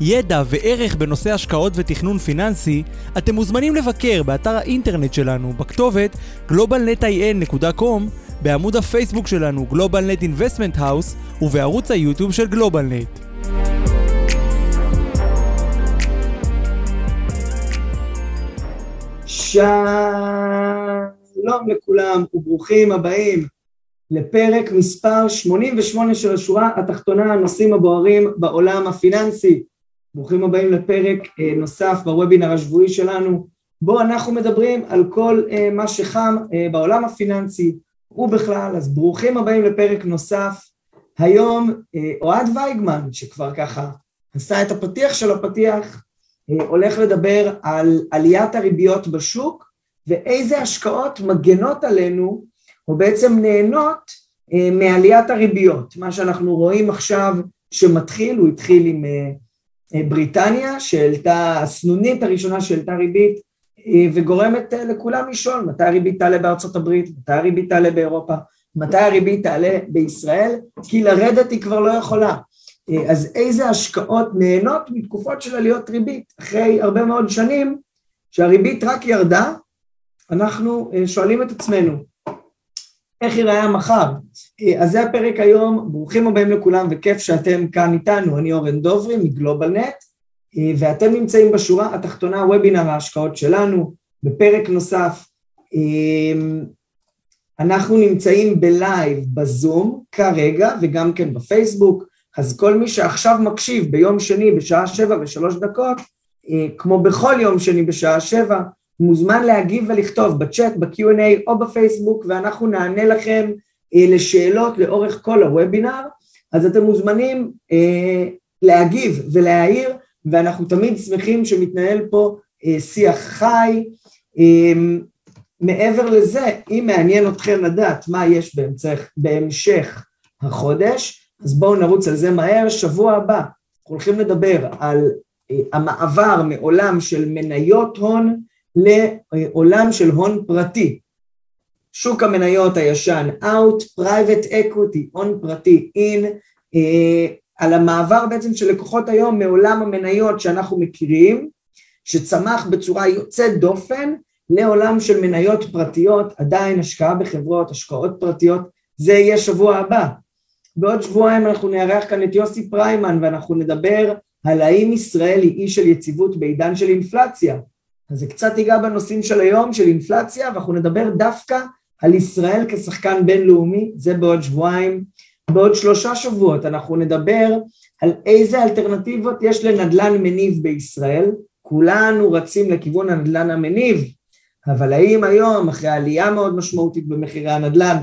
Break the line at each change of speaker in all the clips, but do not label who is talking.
ידע וערך בנושא השקעות ותכנון פיננסי, אתם מוזמנים לבקר באתר האינטרנט שלנו בכתובת globalnetin.com, בעמוד הפייסבוק שלנו GlobalNet Investment House ובערוץ היוטיוב של GlobalNet.
שלום לכולם וברוכים הבאים לפרק מספר 88 של השורה התחתונה, הנושאים הבוערים בעולם הפיננסי. ברוכים הבאים לפרק אה, נוסף בוובינר השבועי שלנו, בו אנחנו מדברים על כל אה, מה שחם אה, בעולם הפיננסי ובכלל, אז ברוכים הבאים לפרק נוסף. היום אוהד וייגמן, שכבר ככה עשה את הפתיח של הפתיח, הולך לדבר על עליית הריביות בשוק ואיזה השקעות מגנות עלינו או בעצם נהנות מעליית הריביות. מה שאנחנו רואים עכשיו שמתחיל, הוא התחיל עם בריטניה שהעלתה, הסנונית הראשונה שהעלתה ריבית וגורמת אה, לכולם לשאול מתי הריבית תעלה בארצות הברית, מתי הריבית תעלה באירופה, מתי הריבית תעלה בישראל, כי לרדת היא כבר לא יכולה. אה, אז איזה השקעות נהנות מתקופות של עליות ריבית? אחרי הרבה מאוד שנים שהריבית רק ירדה, אנחנו אה, שואלים את עצמנו, איך ייראה המחר. אה, אז זה הפרק היום, ברוכים הבאים לכולם וכיף שאתם כאן איתנו, אני אורן דוברי מגלובלנט, אה, ואתם נמצאים בשורה התחתונה, וובינר ההשקעות שלנו, בפרק נוסף. אה, אנחנו נמצאים בלייב בזום כרגע וגם כן בפייסבוק, אז כל מי שעכשיו מקשיב ביום שני בשעה שבע ושלוש דקות, כמו בכל יום שני בשעה שבע, מוזמן להגיב ולכתוב בצ'אט, ב-Q&A או בפייסבוק ואנחנו נענה לכם אה, לשאלות לאורך כל הוובינר, אז אתם מוזמנים אה, להגיב ולהעיר ואנחנו תמיד שמחים שמתנהל פה אה, שיח חי. אה, מעבר לזה, אם מעניין אתכם לדעת מה יש בהמשך, בהמשך החודש, אז בואו נרוץ על זה מהר. שבוע הבא אנחנו הולכים לדבר על אה, המעבר מעולם של מניות הון לעולם של הון פרטי. שוק המניות הישן out, private equity, הון פרטי in, אה, על המעבר בעצם של לקוחות היום מעולם המניות שאנחנו מכירים, שצמח בצורה יוצאת דופן, לעולם של מניות פרטיות, עדיין השקעה בחברות, השקעות פרטיות, זה יהיה שבוע הבא. בעוד שבועיים אנחנו נארח כאן את יוסי פריימן ואנחנו נדבר על האם ישראל היא אי של יציבות בעידן של אינפלציה. אז זה קצת ייגע בנושאים של היום, של אינפלציה, ואנחנו נדבר דווקא על ישראל כשחקן בינלאומי, זה בעוד שבועיים. בעוד שלושה שבועות אנחנו נדבר על איזה אלטרנטיבות יש לנדל"ן מניב בישראל. כולנו רצים לכיוון הנדל"ן המניב, אבל האם היום, אחרי עלייה מאוד משמעותית במחירי הנדל"ן,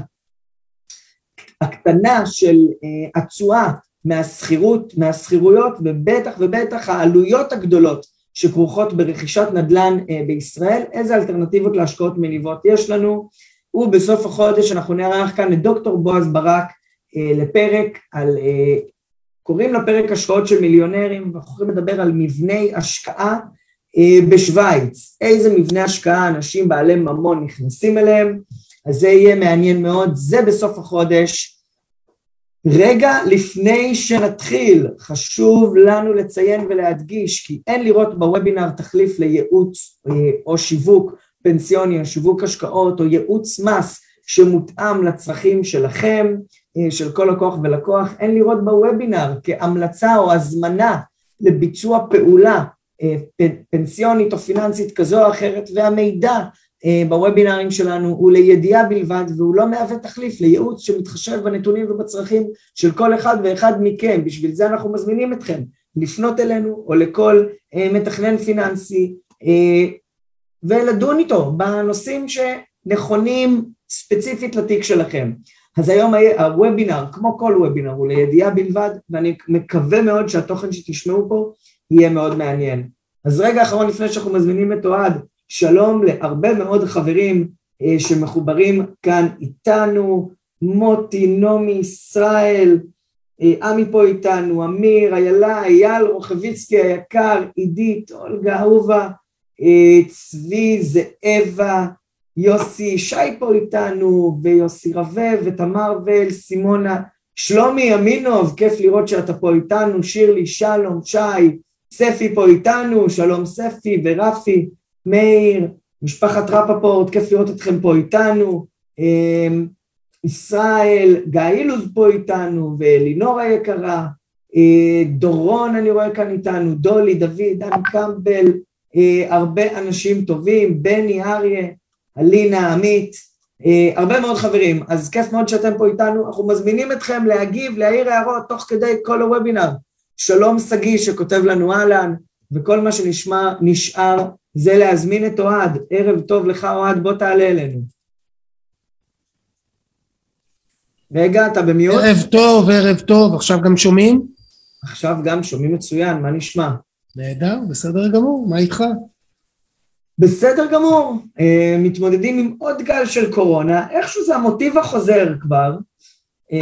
הקטנה של אה, התשואה מהשכירות, מהשכירויות, ובטח ובטח העלויות הגדולות שכרוכות ברכישת נדל"ן אה, בישראל, איזה אלטרנטיבות להשקעות מניבות יש לנו, ובסוף החודש אנחנו נערך כאן את דוקטור בועז ברק אה, לפרק על, אה, קוראים לפרק השקעות של מיליונרים, ואנחנו יכולים לדבר על מבני השקעה בשוויץ, איזה מבנה השקעה אנשים בעלי ממון נכנסים אליהם, אז זה יהיה מעניין מאוד, זה בסוף החודש, רגע לפני שנתחיל, חשוב לנו לציין ולהדגיש כי אין לראות בוובינר תחליף לייעוץ אה, או שיווק פנסיוני או שיווק השקעות או ייעוץ מס שמותאם לצרכים שלכם, אה, של כל לקוח ולקוח, אין לראות בוובינר כהמלצה או הזמנה לביצוע פעולה אה, פנסיונית או פיננסית כזו או אחרת והמידע בוובינרים שלנו הוא לידיעה בלבד והוא לא מהווה תחליף לייעוץ שמתחשב בנתונים ובצרכים של כל אחד ואחד מכם, בשביל זה אנחנו מזמינים אתכם לפנות אלינו או לכל אה, מתכנן פיננסי אה, ולדון איתו בנושאים שנכונים ספציפית לתיק שלכם. אז היום הוובינר, כמו כל וובינר, הוא לידיעה בלבד ואני מקווה מאוד שהתוכן שתשמעו פה יהיה מאוד מעניין. אז רגע אחרון לפני שאנחנו מזמינים את אוהד שלום להרבה מאוד חברים אה, שמחוברים כאן איתנו, מוטי, נעמי, ישראל, אה, עמי פה איתנו, אמיר, איילה, אייל רוחביצקי היקר, עידית, אולגה, אהובה, אה, צבי, זאבה, יוסי, שי פה איתנו, ויוסי רבב, ותמר ול, סימונה, שלומי אמינוב, כיף לראות שאתה פה איתנו, שירלי, שלום, שי, ספי פה איתנו, שלום ספי ורפי, מאיר, משפחת רפפורט, כיף לראות אתכם פה איתנו, אמ, ישראל, גיא אילוז פה איתנו, ואלינור היקרה, אה, דורון אני רואה כאן איתנו, דולי, דוד, דן קמבל, אה, הרבה אנשים טובים, בני אריה, אלינה, עמית, אה, הרבה מאוד חברים, אז כיף מאוד שאתם פה איתנו, אנחנו מזמינים אתכם להגיב, להעיר הערות תוך כדי כל הוובינר. שלום שגיא שכותב לנו אהלן, וכל מה שנשאר זה להזמין את אוהד. ערב טוב לך אוהד, בוא תעלה אלינו. רגע, אתה במיוט?
ערב טוב, ערב טוב, עכשיו גם שומעים?
עכשיו גם שומעים מצוין, מה נשמע?
נהדר, בסדר גמור, מה איתך?
בסדר גמור, uh, מתמודדים עם עוד גל של קורונה, איכשהו זה המוטיב החוזר כבר, uh,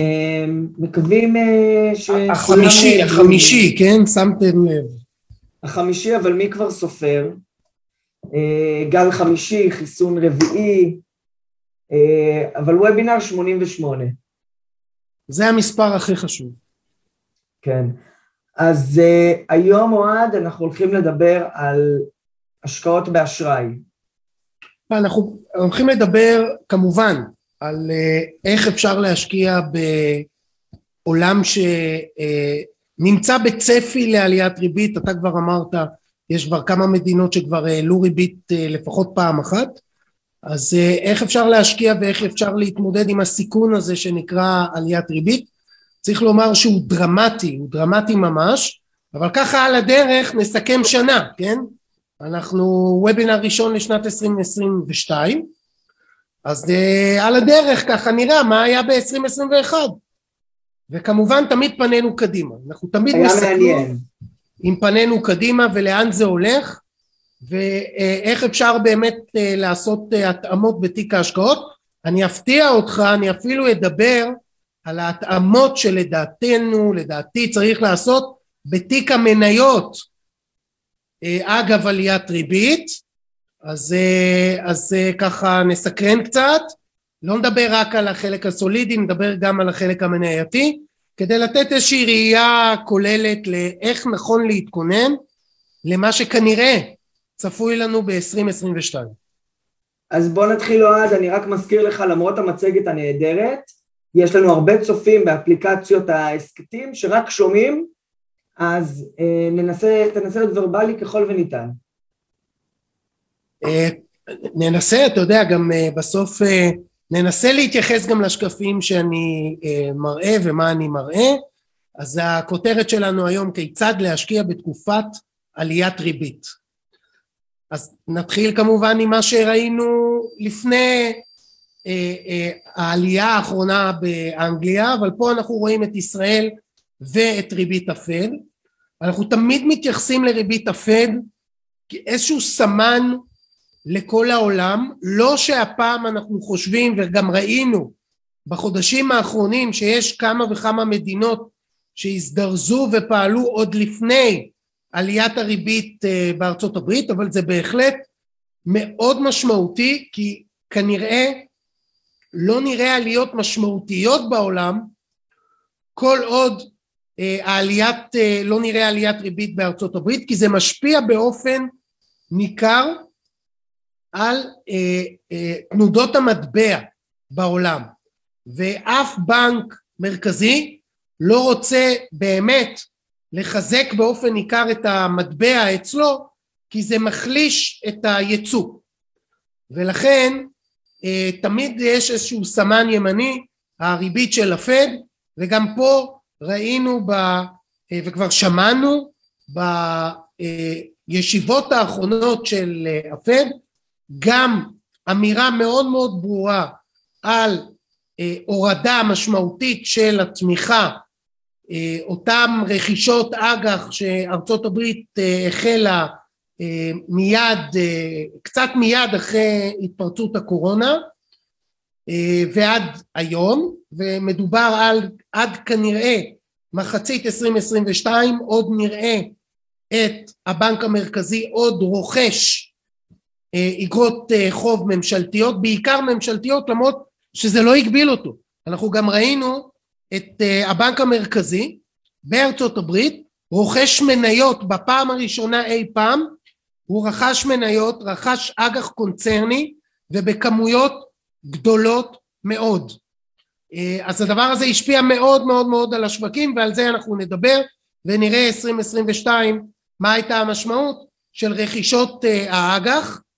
מקווים uh, ש...
החמישי, החמישי, כן? שמתם לב.
החמישי, אבל מי כבר סופר? Uh, גל חמישי, חיסון רביעי, uh, אבל וובינר 88.
זה המספר הכי חשוב.
כן. אז uh, היום, אוהד, אנחנו הולכים לדבר על השקעות באשראי.
אנחנו הולכים לדבר כמובן על uh, איך אפשר להשקיע בעולם שנמצא uh, בצפי לעליית ריבית, אתה כבר אמרת, יש כבר כמה מדינות שכבר העלו ריבית uh, לפחות פעם אחת, אז uh, איך אפשר להשקיע ואיך אפשר להתמודד עם הסיכון הזה שנקרא עליית ריבית? צריך לומר שהוא דרמטי, הוא דרמטי ממש, אבל ככה על הדרך נסכם שנה, כן? אנחנו וובינר ראשון לשנת 2022, אז uh, על הדרך ככה נראה מה היה ב-2021, וכמובן תמיד פנינו קדימה, אנחנו תמיד
מסתכלים
עם פנינו קדימה ולאן זה הולך, ואיך אפשר באמת uh, לעשות uh, התאמות בתיק ההשקעות. אני אפתיע אותך, אני אפילו אדבר על ההתאמות שלדעתנו, לדעתי צריך לעשות בתיק המניות. אה, אגב עליית ריבית, אז, אה, אז אה, ככה נסקרן קצת, לא נדבר רק על החלק הסולידי, נדבר גם על החלק המנייתי, כדי לתת איזושהי ראייה כוללת לאיך נכון להתכונן למה שכנראה צפוי לנו ב-2022.
אז בוא נתחיל אוהד, אני רק מזכיר לך למרות המצגת הנהדרת, יש לנו הרבה צופים באפליקציות ההסכתים שרק שומעים, אז אה, ננסה, תנסה להיות ורבלי ככל וניתן.
אה, ננסה, אתה יודע, גם אה, בסוף אה, ננסה להתייחס גם לשקפים שאני אה, מראה ומה אני מראה, אז הכותרת שלנו היום כיצד להשקיע בתקופת עליית ריבית. אז נתחיל כמובן עם מה שראינו לפני אה, אה, העלייה האחרונה באנגליה, אבל פה אנחנו רואים את ישראל ואת ריבית הפד. אנחנו תמיד מתייחסים לריבית הפד כאיזשהו סמן לכל העולם, לא שהפעם אנחנו חושבים וגם ראינו בחודשים האחרונים שיש כמה וכמה מדינות שהזדרזו ופעלו עוד לפני עליית הריבית אה, בארצות הברית, אבל זה בהחלט מאוד משמעותי כי כנראה לא נראה עליות משמעותיות בעולם כל עוד אה, העליית, אה, לא נראה עליית ריבית בארצות הברית כי זה משפיע באופן ניכר על אה, תנודות המטבע בעולם. ואף בנק מרכזי לא רוצה באמת לחזק באופן ניכר את המטבע אצלו כי זה מחליש את הייצוא. ולכן תמיד יש איזשהו סמן ימני הריבית של הפד וגם פה ראינו ב, אה, וכבר שמענו בישיבות האחרונות של אה, הפד גם אמירה מאוד מאוד ברורה על אה, הורדה משמעותית של התמיכה אותם רכישות אג"ח שארצות הברית החלה אה, מיד, אה, קצת מיד אחרי התפרצות הקורונה אה, ועד היום ומדובר על עד כנראה מחצית 2022 עוד נראה את הבנק המרכזי עוד רוכש איגרות חוב ממשלתיות בעיקר ממשלתיות למרות שזה לא הגביל אותו. אנחנו גם ראינו את הבנק המרכזי בארצות הברית רוכש מניות בפעם הראשונה אי פעם. הוא רכש מניות, רכש אג"ח קונצרני ובכמויות גדולות מאוד. אה, אז הדבר הזה השפיע מאוד מאוד מאוד על השווקים ועל זה אנחנו נדבר ונראה 2022 מה הייתה המשמעות של רכישות אה, האג"ח. אה,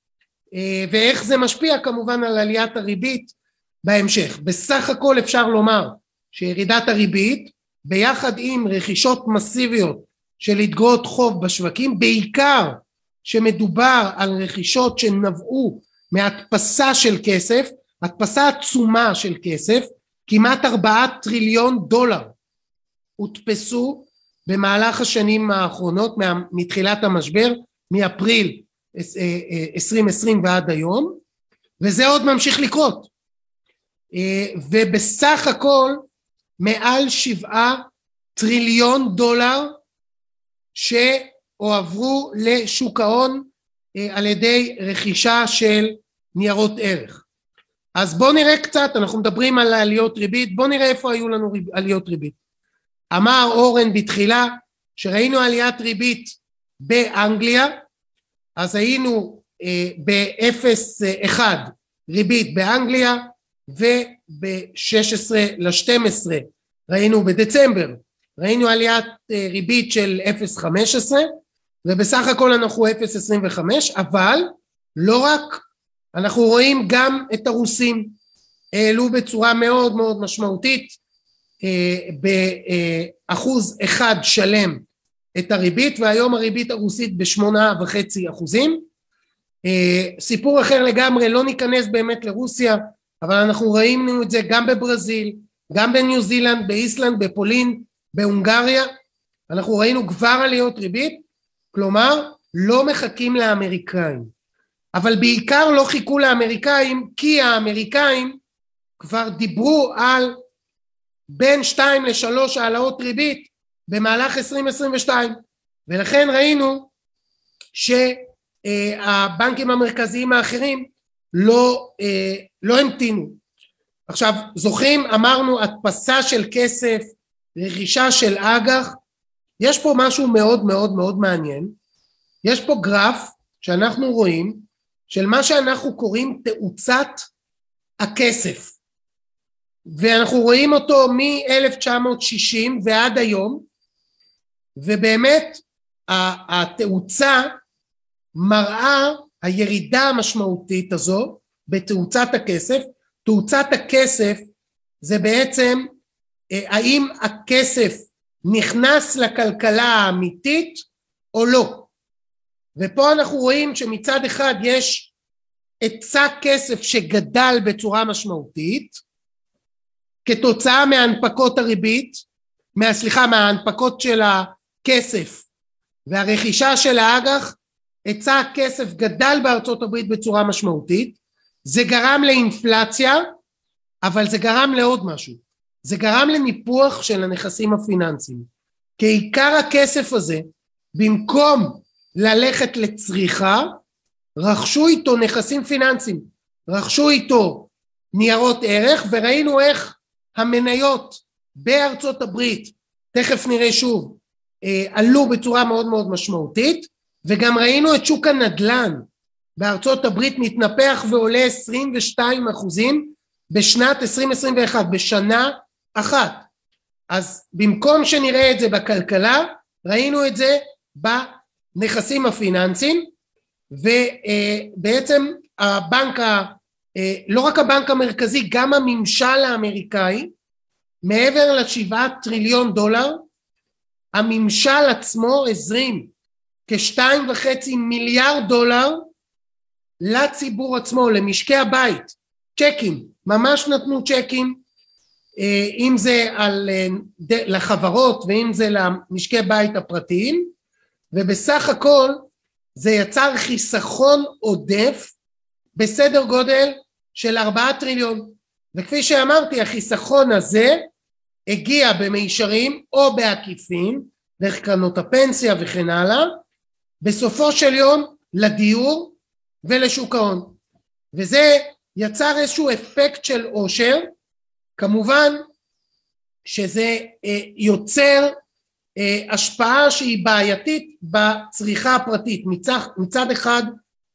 ואיך זה משפיע כמובן על עליית הריבית בהמשך. בסך הכל אפשר לומר שירידת הריבית ביחד עם רכישות מסיביות של אגרות חוב בשווקים בעיקר שמדובר על רכישות שנבעו מהדפסה של כסף, הדפסה עצומה של כסף, כמעט ארבעה טריליון דולר הודפסו במהלך השנים האחרונות מתחילת המשבר, מאפריל 2020 אה, אה, ועד היום, וזה עוד ממשיך לקרות. אה, ובסך הכל מעל שבעה טריליון דולר ש... הועברו לשוק ההון על ידי רכישה של ניירות ערך. אז בואו נראה קצת, אנחנו מדברים על עליות ריבית, בואו נראה איפה היו לנו עליות ריבית. אמר אורן בתחילה שראינו עליית ריבית באנגליה, אז היינו אה, ב-0.1 ריבית באנגליה וב-16 ל-12 ראינו בדצמבר, ראינו עליית אה, ריבית של 0.15 ובסך הכל אנחנו 0.25 אבל לא רק אנחנו רואים גם את הרוסים העלו בצורה מאוד מאוד משמעותית אה, באחוז אחד שלם את הריבית והיום הריבית הרוסית בשמונה וחצי אחוזים. אה, סיפור אחר לגמרי לא ניכנס באמת לרוסיה אבל אנחנו ראינו את זה גם בברזיל גם בניו זילנד באיסלנד בפולין בהונגריה. אנחנו ראינו כבר עליות ריבית כלומר לא מחכים לאמריקאים. אבל בעיקר לא חיכו לאמריקאים כי האמריקאים כבר דיברו על בין שתיים לשלוש העלאות ריבית במהלך 2022 ולכן ראינו שהבנקים המרכזיים האחרים לא, אה, לא המתינו. עכשיו זוכרים? אמרנו הדפסה של כסף, רכישה של אג"ח. יש פה משהו מאוד מאוד מאוד מעניין, יש פה גרף שאנחנו רואים של מה שאנחנו קוראים תאוצת הכסף. ואנחנו רואים אותו מ-1960 ועד היום ובאמת התאוצה מראה הירידה המשמעותית הזו בתאוצת הכסף, תאוצת הכסף זה בעצם אה, האם הכסף נכנס לכלכלה האמיתית או לא. ופה אנחנו רואים שמצד אחד יש היצע כסף שגדל בצורה משמעותית כתוצאה מהנפקות הריבית, סליחה, מההנפקות של הכסף והרכישה של האג"ח, היצע הכסף גדל בארצות הברית בצורה משמעותית, זה גרם לאינפלציה, אבל זה גרם לעוד משהו, זה גרם לניפוח של הנכסים הפיננסיים. כי עיקר הכסף הזה, במקום ללכת לצריכה, רכשו איתו נכסים פיננסיים, רכשו איתו ניירות ערך, וראינו איך המניות בארצות הברית, תכף נראה שוב, עלו בצורה מאוד מאוד משמעותית, וגם ראינו את שוק הנדל"ן בארצות הברית מתנפח ועולה 22 אחוזים בשנת 2021, בשנה אחת. אז במקום שנראה את זה בכלכלה, ראינו את זה בנכסים הפיננסיים, ובעצם הבנק, לא רק הבנק המרכזי, גם הממשל האמריקאי, מעבר לשבעה טריליון דולר, הממשל עצמו הזרים כשתיים וחצי מיליארד דולר לציבור עצמו, למשקי הבית, צ'קים, ממש נתנו צ'קים אה, אם זה על, אה, לחברות ואם זה למשקי בית הפרטיים ובסך הכל זה יצר חיסכון עודף בסדר גודל של ארבעה טריליון. וכפי שאמרתי החיסכון הזה הגיע במישרים או בעקיפין דרך קרנות הפנסיה וכן הלאה בסופו של יום לדיור ולשוק ההון. וזה יצר איזשהו אפקט של עושר כמובן שזה אה, יוצר אה, השפעה שהיא בעייתית בצריכה הפרטית. מצד, מצד אחד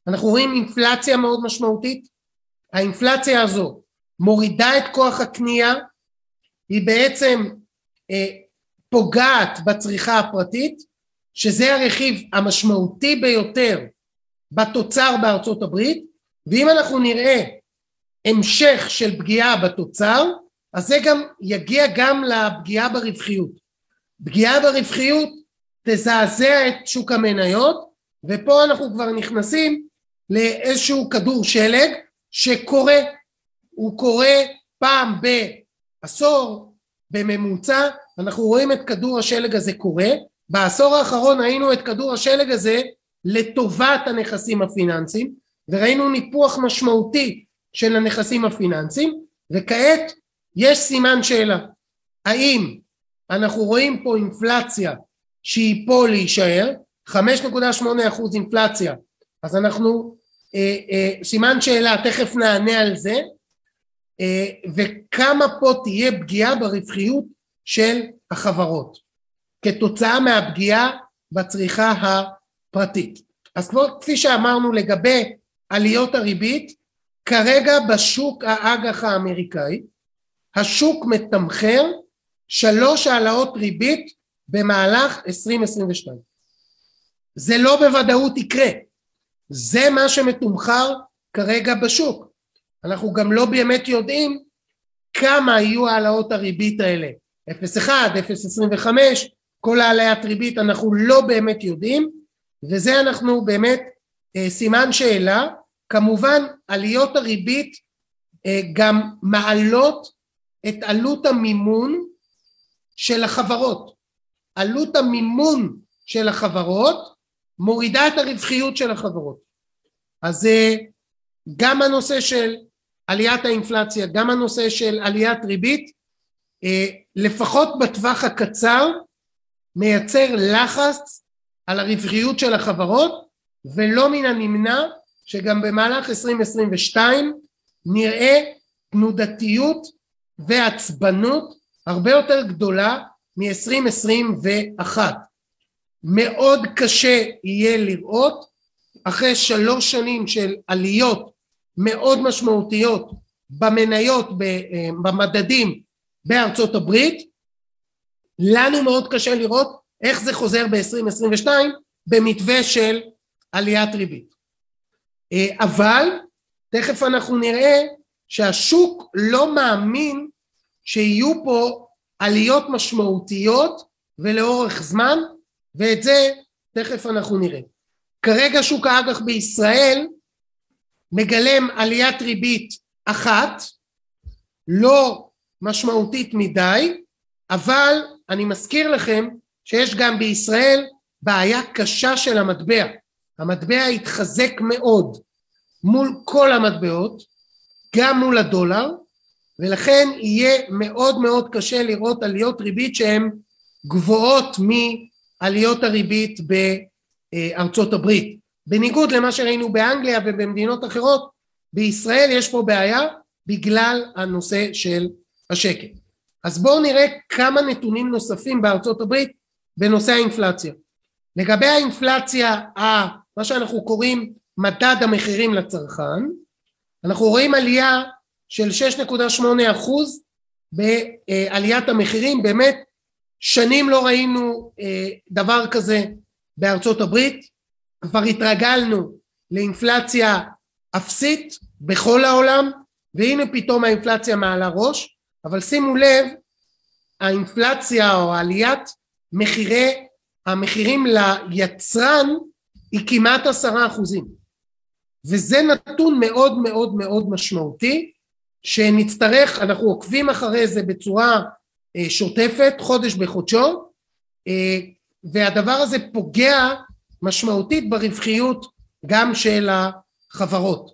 אנחנו רואים אינפלציה מאוד משמעותית. האינפלציה הזו מורידה את כוח הקנייה היא בעצם אה, פוגעת בצריכה הפרטית שזה הרכיב המשמעותי ביותר בתוצר בארצות הברית ואם אנחנו נראה המשך של פגיעה בתוצר אז זה גם יגיע גם לפגיעה ברווחיות. פגיעה ברווחיות תזעזע את שוק המניות ופה אנחנו כבר נכנסים לאיזשהו כדור שלג שקורה, הוא קורה פעם בעשור בממוצע, אנחנו רואים את כדור השלג הזה קורה, בעשור האחרון ראינו את כדור השלג הזה לטובת הנכסים הפיננסיים וראינו ניפוח משמעותי של הנכסים הפיננסיים וכעת יש סימן שאלה. האם אנחנו רואים פה אינפלציה שהיא פה להישאר? 5.8 אחוז אינפלציה. אז אנחנו אה, אה, סימן שאלה תכף נענה על זה וכמה פה תהיה פגיעה ברווחיות של החברות כתוצאה מהפגיעה בצריכה הפרטית. אז כמו, כפי שאמרנו לגבי עליות הריבית כרגע בשוק האג"ח האמריקאי השוק מתמחר שלוש העלאות ריבית במהלך 2022 זה לא בוודאות יקרה. זה מה שמתומחר כרגע בשוק אנחנו גם לא באמת יודעים כמה יהיו העלאות הריבית האלה 0.1, 0.25 כל העליית ריבית אנחנו לא באמת יודעים וזה אנחנו באמת אה, סימן שאלה כמובן עליות הריבית אה, גם מעלות את עלות המימון של החברות. עלות המימון של החברות מורידה את הרווחיות של החברות. אז זה גם הנושא של עליית האינפלציה, גם הנושא של עליית ריבית, אה, לפחות בטווח הקצר מייצר לחץ על הרווחיות של החברות ולא מן הנמנע שגם במהלך 2022 נראה תנודתיות ועצבנות הרבה יותר גדולה מ-2021. מאוד קשה יהיה לראות אחרי שלוש שנים של עליות מאוד משמעותיות במניות, במדדים בארצות הברית, לנו מאוד קשה לראות איך זה חוזר ב-2022 במתווה של עליית ריבית. אה, אבל תכף אנחנו נראה שהשוק לא מאמין שיהיו פה עליות משמעותיות ולאורך זמן ואת זה תכף אנחנו נראה. כרגע שוק האג"ח בישראל מגלם עליית ריבית אחת לא משמעותית מדי אבל אני מזכיר לכם שיש גם בישראל בעיה קשה של המטבע. המטבע התחזק מאוד מול כל המטבעות גם מול הדולר ולכן יהיה מאוד מאוד קשה לראות עליות ריבית שהן גבוהות מעליות הריבית בארצות הברית בניגוד למה שראינו באנגליה ובמדינות אחרות בישראל יש פה בעיה בגלל הנושא של השקל. אז בואו נראה כמה נתונים נוספים בארצות הברית בנושא האינפלציה. לגבי האינפלציה מה שאנחנו קוראים מדד המחירים לצרכן אנחנו רואים עלייה של 6.8 אחוז בעליית המחירים. באמת שנים לא ראינו אה, דבר כזה בארצות הברית כבר התרגלנו לאינפלציה אפסית בכל העולם והנה פתאום האינפלציה מעלה ראש אבל שימו לב האינפלציה או עליית מחירי המחירים ליצרן היא כמעט עשרה אחוזים. וזה נתון מאוד מאוד מאוד משמעותי שנצטרך, אנחנו עוקבים אחרי זה בצורה אה, שוטפת, חודש בחודשו, אה, והדבר הזה פוגע משמעותית ברווחיות גם של החברות.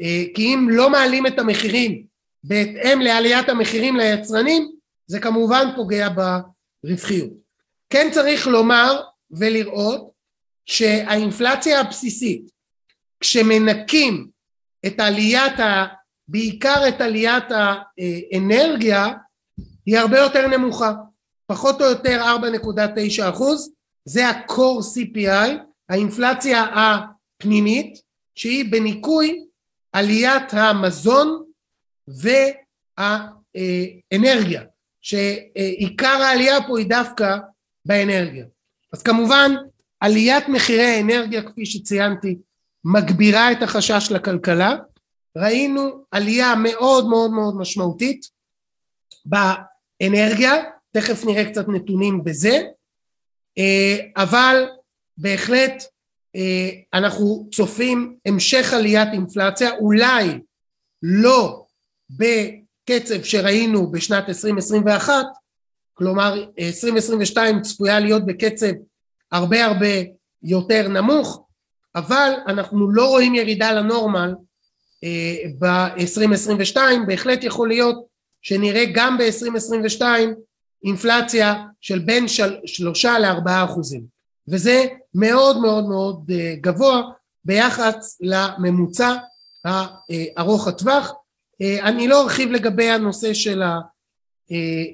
אה, כי אם לא מעלים את המחירים בהתאם לעליית המחירים ליצרנים, זה כמובן פוגע ברווחיות. כן צריך לומר ולראות שהאינפלציה הבסיסית, כשמנקים את עליית, ה, בעיקר את עליית האנרגיה, היא הרבה יותר נמוכה, פחות או יותר 4.9 אחוז, זה ה-core CPI, האינפלציה הפנימית, שהיא בניכוי עליית המזון והאנרגיה, שעיקר העלייה פה היא דווקא באנרגיה. אז כמובן עליית מחירי האנרגיה כפי שציינתי מגבירה את החשש לכלכלה, ראינו עלייה מאוד מאוד מאוד משמעותית באנרגיה, תכף נראה קצת נתונים בזה, אבל בהחלט אנחנו צופים המשך עליית אינפלציה, אולי לא בקצב שראינו בשנת 2021, כלומר 2022 צפויה להיות בקצב הרבה הרבה יותר נמוך, אבל אנחנו לא רואים ירידה לנורמל ב-2022, בהחלט יכול להיות שנראה גם ב-2022 אינפלציה של בין שלושה לארבעה אחוזים וזה מאוד מאוד מאוד אה, גבוה ביחס לממוצע הארוך הטווח. אה, אני לא ארחיב לגבי הנושא של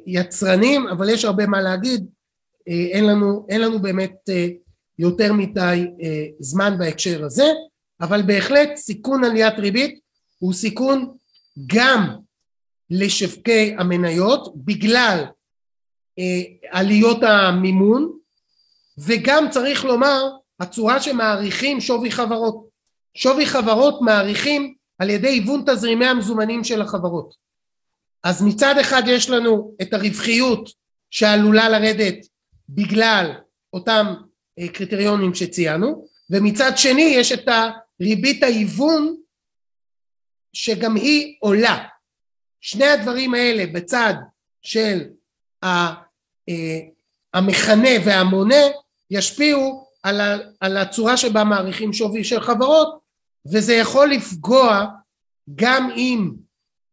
היצרנים אבל יש הרבה מה להגיד, אה, אין לנו, אין לנו באמת יותר מדי זמן בהקשר הזה אבל בהחלט סיכון עליית ריבית הוא סיכון גם לשווקי המניות בגלל עליות המימון וגם צריך לומר הצורה שמעריכים שווי חברות. שווי חברות מעריכים על ידי היוון תזרימי המזומנים של החברות. אז מצד אחד יש לנו את הרווחיות שעלולה לרדת בגלל אותם אה, קריטריונים שציינו ומצד שני יש את הריבית ההיוון שגם היא עולה. שני הדברים האלה בצד של אה, המכנה והמונה ישפיעו על, ה, על הצורה שבה מעריכים שווי של חברות וזה יכול לפגוע גם אם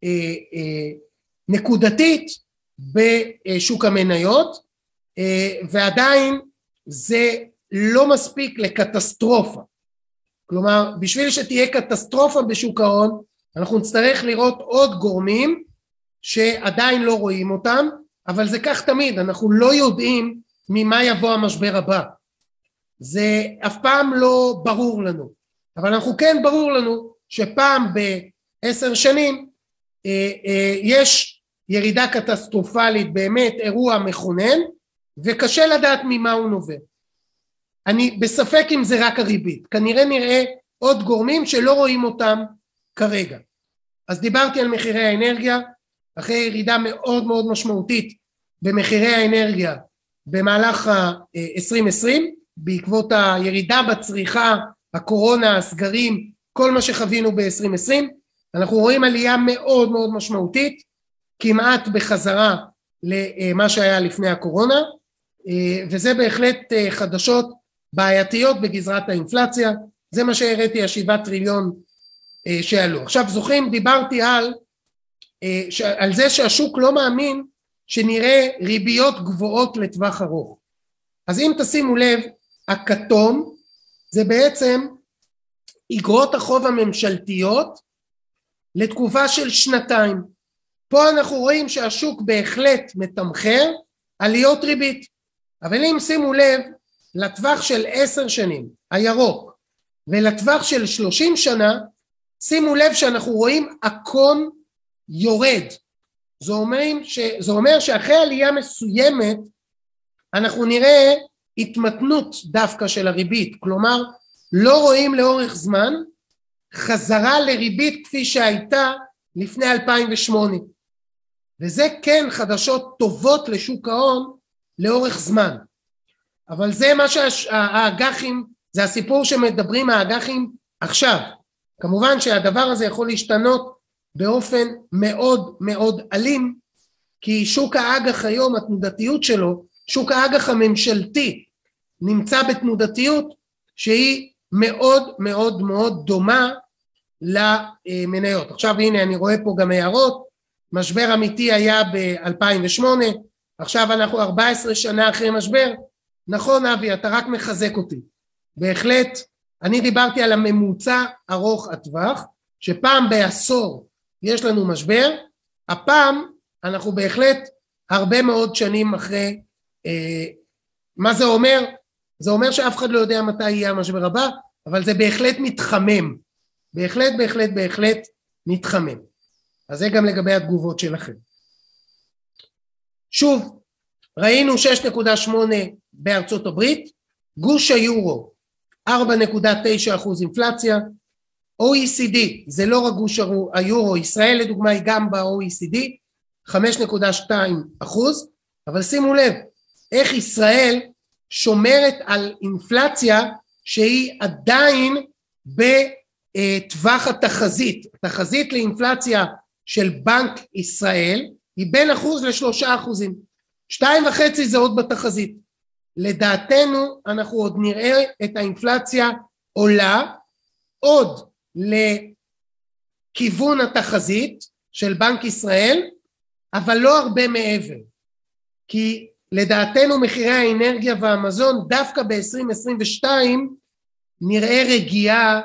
אה, אה, נקודתית בשוק המניות אה, ועדיין זה לא מספיק לקטסטרופה. כלומר בשביל שתהיה קטסטרופה בשוק ההון אנחנו נצטרך לראות עוד גורמים שעדיין לא רואים אותם אבל זה כך תמיד אנחנו לא יודעים ממה יבוא המשבר הבא. זה אף פעם לא ברור לנו. אבל אנחנו כן ברור לנו שפעם בעשר שנים אה, אה, יש ירידה קטסטרופלית באמת אירוע מכונן וקשה לדעת ממה הוא נובע. אני בספק אם זה רק הריבית. כנראה נראה עוד גורמים שלא רואים אותם כרגע. אז דיברתי על מחירי האנרגיה אחרי ירידה מאוד מאוד משמעותית במחירי האנרגיה במהלך ה-2020 בעקבות הירידה בצריכה, הקורונה, הסגרים, כל מה שחווינו ב-2020 אנחנו רואים עלייה מאוד מאוד משמעותית כמעט בחזרה למה שהיה לפני הקורונה וזה בהחלט חדשות בעייתיות בגזרת האינפלציה. זה מה שהראיתי השבעה טריליון שעלו. עכשיו זוכרים דיברתי על, על זה שהשוק לא מאמין שנראה ריביות גבוהות לטווח ארוך. אז אם תשימו לב, הכתום זה בעצם אגרות החוב הממשלתיות לתקופה של שנתיים. פה אנחנו רואים שהשוק בהחלט מתמחר עליות ריבית, אבל אם שימו לב לטווח של עשר שנים, הירוק, ולטווח של שלושים שנה, שימו לב שאנחנו רואים אקון יורד, זה אומר, ש, זה אומר שאחרי עלייה מסוימת אנחנו נראה התמתנות דווקא של הריבית, כלומר לא רואים לאורך זמן חזרה לריבית כפי שהייתה לפני 2008 וזה כן חדשות טובות לשוק ההון לאורך זמן. אבל זה מה שהאג"חים זה הסיפור שמדברים האג"חים עכשיו. כמובן שהדבר הזה יכול להשתנות באופן מאוד מאוד אלים כי שוק האג"ח היום התנודתיות שלו שוק האג"ח הממשלתי נמצא בתנודתיות שהיא מאוד מאוד מאוד דומה למניות. עכשיו הנה אני רואה פה גם הערות, משבר אמיתי היה ב-2008, עכשיו אנחנו 14 שנה אחרי משבר, נכון אבי אתה רק מחזק אותי, בהחלט אני דיברתי על הממוצע ארוך הטווח שפעם בעשור יש לנו משבר, הפעם אנחנו בהחלט הרבה מאוד שנים אחרי, אה, מה זה אומר? זה אומר שאף אחד לא יודע מתי יהיה המשבר הבא, אבל זה בהחלט מתחמם, בהחלט בהחלט בהחלט מתחמם. אז זה גם לגבי התגובות שלכם. שוב, ראינו 6.8 בארצות הברית, גוש היורו 4.9 אחוז אינפלציה, OECD זה לא רק גוש היורו, ישראל לדוגמה היא גם ב-OECD 5.2 אחוז, אבל שימו לב איך ישראל שומרת על אינפלציה שהיא עדיין בטווח התחזית, התחזית לאינפלציה של בנק ישראל היא בין אחוז לשלושה אחוזים, שתיים וחצי זה עוד בתחזית, לדעתנו אנחנו עוד נראה את האינפלציה עולה עוד לכיוון התחזית של בנק ישראל אבל לא הרבה מעבר. כי לדעתנו מחירי האנרגיה והמזון דווקא ב-2022 נראה רגיעה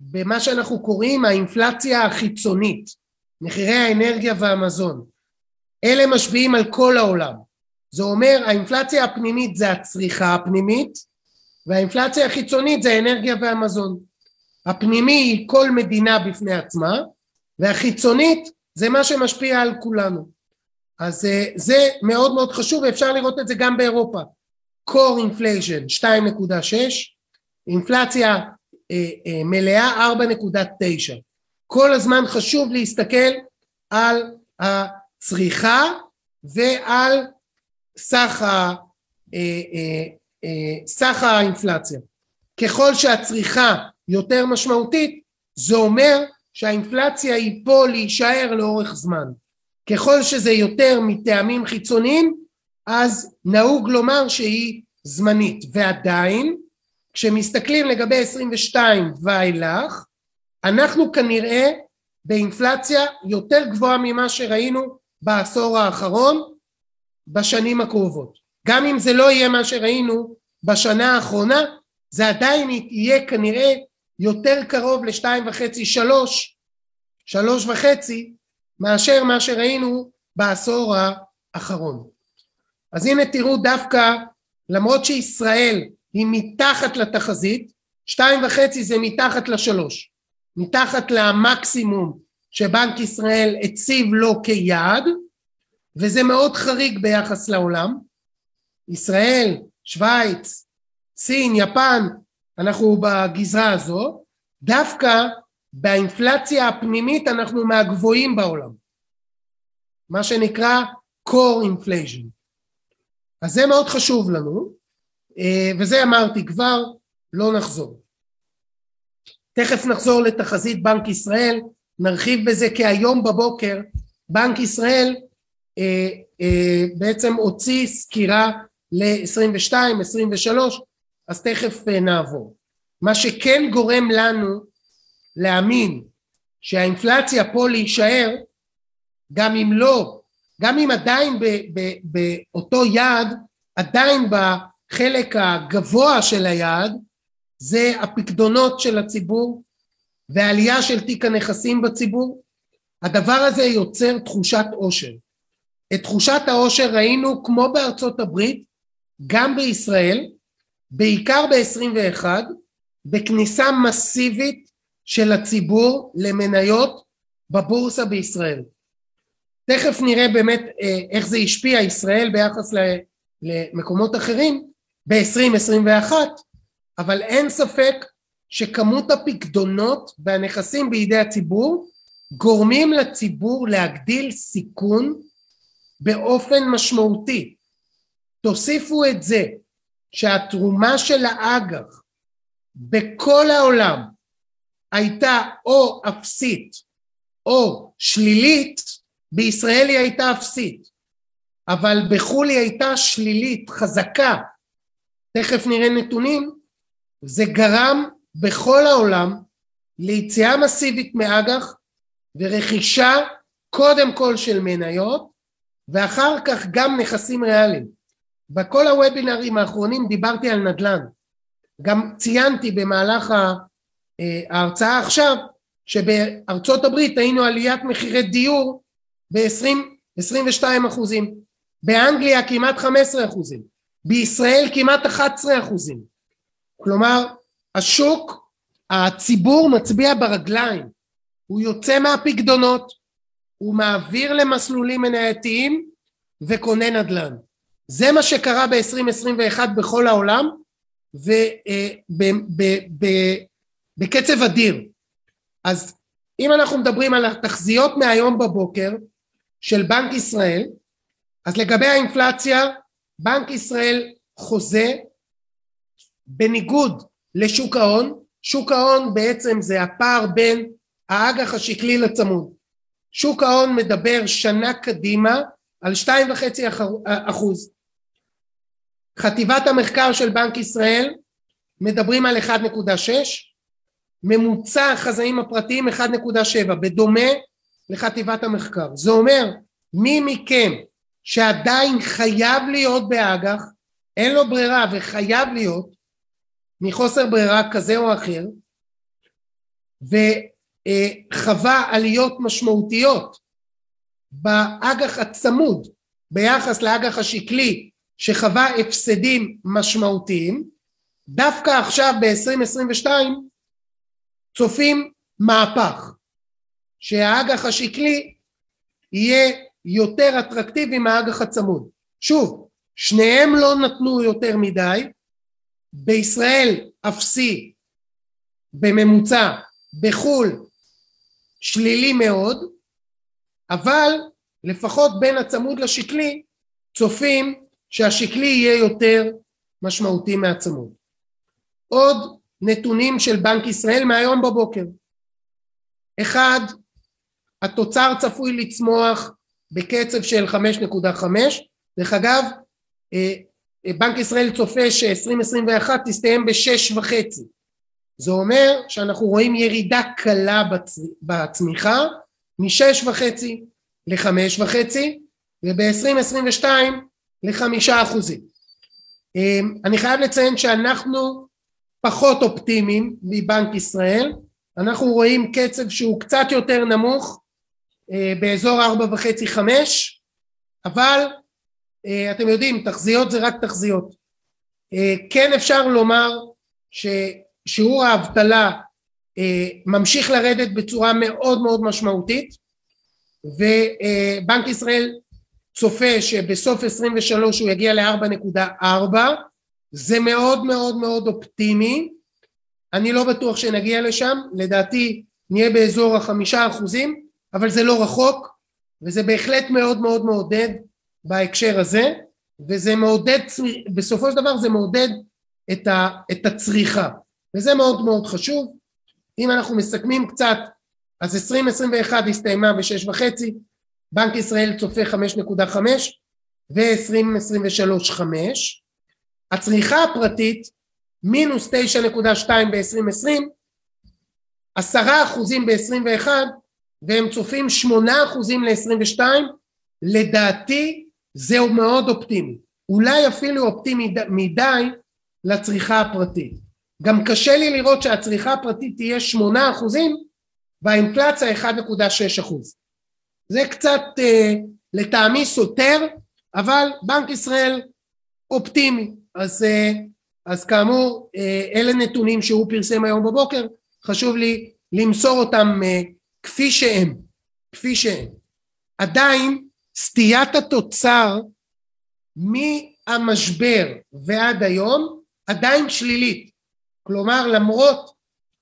במה שאנחנו קוראים האינפלציה החיצונית מחירי האנרגיה והמזון. אלה משפיעים על כל העולם. זה אומר האינפלציה הפנימית זה הצריכה הפנימית והאינפלציה החיצונית זה האנרגיה והמזון הפנימי היא כל מדינה בפני עצמה והחיצונית זה מה שמשפיע על כולנו. אז אה, זה מאוד מאוד חשוב ואפשר לראות את זה גם באירופה. Core inflation 2.6 אינפלציה אה, אה, מלאה 4.9 כל הזמן חשוב להסתכל על הצריכה ועל סך, ה, סך האינפלציה. ככל שהצריכה יותר משמעותית זה אומר שהאינפלציה היא פה להישאר לאורך זמן. ככל שזה יותר מטעמים חיצוניים אז נהוג לומר שהיא זמנית. ועדיין כשמסתכלים לגבי 22 ואילך אנחנו כנראה באינפלציה יותר גבוהה ממה שראינו בעשור האחרון בשנים הקרובות. גם אם זה לא יהיה מה שראינו בשנה האחרונה זה עדיין יהיה כנראה יותר קרוב לשתיים וחצי שלוש שלוש וחצי מאשר מה שראינו בעשור האחרון. אז הנה תראו דווקא למרות שישראל היא מתחת לתחזית, שתיים וחצי זה מתחת לשלוש, מתחת למקסימום שבנק ישראל הציב לו כיעד, וזה מאוד חריג ביחס לעולם. ישראל, שווייץ, סין, יפן, אנחנו בגזרה הזו, דווקא באינפלציה הפנימית אנחנו מהגבוהים בעולם, מה שנקרא core inflation. אז זה מאוד חשוב לנו, אה, וזה אמרתי כבר, לא נחזור. תכף נחזור לתחזית בנק ישראל, נרחיב בזה כי היום בבוקר בנק ישראל אה, אה, בעצם הוציא סקירה ל-22, 23, אז תכף נעבור. מה שכן גורם לנו להאמין שהאינפלציה פה להישאר גם אם לא, גם אם עדיין באותו יעד, עדיין בחלק הגבוה של היעד זה הפקדונות של הציבור ועלייה של תיק הנכסים בציבור, הדבר הזה יוצר תחושת עושר. את תחושת העושר ראינו כמו בארצות הברית, גם בישראל, בעיקר ב-21, בכניסה מסיבית של הציבור למניות בבורסה בישראל. תכף נראה באמת אה, איך זה השפיע ישראל ביחס למקומות אחרים ב-2021, אבל אין ספק שכמות הפקדונות והנכסים בידי הציבור גורמים לציבור להגדיל סיכון באופן משמעותי. תוסיפו את זה שהתרומה של האג"ח בכל העולם הייתה או אפסית או שלילית, בישראל היא הייתה אפסית, אבל בחו"ל היא הייתה שלילית, חזקה, תכף נראה נתונים, זה גרם בכל העולם ליציאה מסיבית מאג"ח ורכישה קודם כל של מניות ואחר כך גם נכסים ריאליים. בכל הוובינרים האחרונים דיברתי על נדל"ן. גם ציינתי במהלך אה, ההרצאה עכשיו שבארצות הברית היינו עליית מחירי דיור ב-22 אחוזים, באנגליה כמעט 15 אחוזים, בישראל כמעט 11 אחוזים. כלומר השוק, הציבור מצביע ברגליים, הוא יוצא מהפקדונות, הוא מעביר למסלולים מנייתיים וקונה נדל"ן. זה מה שקרה ב-2021 בכל העולם ובקצב אדיר. אז אם אנחנו מדברים על התחזיות מהיום בבוקר של בנק ישראל, אז לגבי האינפלציה, בנק ישראל חוזה בניגוד לשוק ההון, שוק ההון בעצם זה הפער בין האג"ח השקלי לצמוד. שוק ההון מדבר שנה קדימה על שתיים וחצי אחוז. חטיבת המחקר של בנק ישראל מדברים על 1.6, ממוצע החזאים הפרטיים 1.7, בדומה לחטיבת המחקר. זה אומר מי מכם שעדיין חייב להיות באג"ח, אין לו ברירה וחייב להיות, מחוסר ברירה כזה או אחר, וחווה עליות משמעותיות באג"ח הצמוד ביחס לאג"ח השקלי שחווה הפסדים משמעותיים, דווקא עכשיו ב-2022 צופים מהפך, שהאג"ח השקלי יהיה יותר אטרקטיבי מהאג"ח הצמוד. שוב, שניהם לא נתנו יותר מדי, בישראל אפסי בממוצע, בחו"ל שלילי מאוד, אבל לפחות בין הצמוד לשקלי צופים שהשקלי יהיה יותר משמעותי מהצמוד. עוד נתונים של בנק ישראל מהיום בבוקר. אחד, התוצר צפוי לצמוח בקצב של 5.5, דרך אגב אה, בנק ישראל צופה ש-2021 תסתיים בשש וחצי. זה אומר שאנחנו רואים ירידה קלה בצ... בצמיחה משש וחצי לחמש וחצי וב-2022 לחמישה אחוזים. אמ, אני חייב לציין שאנחנו פחות אופטימיים מבנק ישראל, אנחנו רואים קצב שהוא קצת יותר נמוך אה, באזור ארבע וחצי חמש אבל אה, אתם יודעים תחזיות זה רק תחזיות אה, כן אפשר לומר ששיעור האבטלה ממשיך לרדת בצורה מאוד מאוד משמעותית ובנק ישראל צופה שבסוף 23 הוא יגיע ל-4.4 זה מאוד מאוד מאוד אופטימי. אני לא בטוח שנגיע לשם לדעתי נהיה באזור החמישה אחוזים אבל זה לא רחוק וזה בהחלט מאוד מאוד מעודד בהקשר הזה וזה מעודד בסופו של דבר זה מעודד את, ה, את הצריכה וזה מאוד מאוד חשוב. אם אנחנו מסכמים קצת אז 2021 הסתיימה בשש וחצי בנק ישראל צופה 5.5 ו-2023 5 הצריכה הפרטית מינוס 9.2 ב-2020 עשרה אחוזים ב-21 והם צופים שמונה אחוזים ל-22 לדעתי זהו מאוד אופטימי. אולי אפילו אופטימי מדי לצריכה הפרטית. גם קשה לי לראות שהצריכה הפרטית תהיה שמונה אחוזים והאינפלציה 1.6 אחוז זה קצת אה, לטעמי סותר אבל בנק ישראל אופטימי. אז, אה, אז כאמור אה, אלה נתונים שהוא פרסם היום בבוקר. חשוב לי למסור אותם אה, כפי שהם כפי שהם. עדיין סטיית התוצר מהמשבר ועד היום עדיין שלילית. כלומר למרות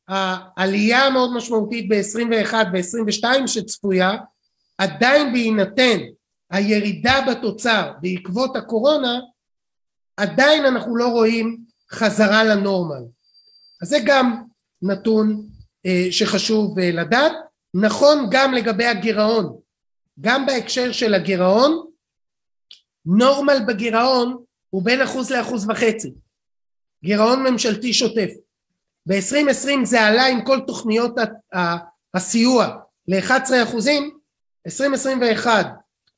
העלייה המאוד משמעותית ב-21 ו-22 שצפויה עדיין בהינתן הירידה בתוצר בעקבות הקורונה עדיין אנחנו לא רואים חזרה לנורמל. אז זה גם נתון אה, שחשוב אה, לדעת. נכון גם לגבי הגירעון. גם בהקשר של הגירעון נורמל בגירעון הוא בין אחוז לאחוז וחצי. גירעון ממשלתי שוטף. ב-2020 זה עלה עם כל תוכניות הסיוע ל-11 אחוזים, 2021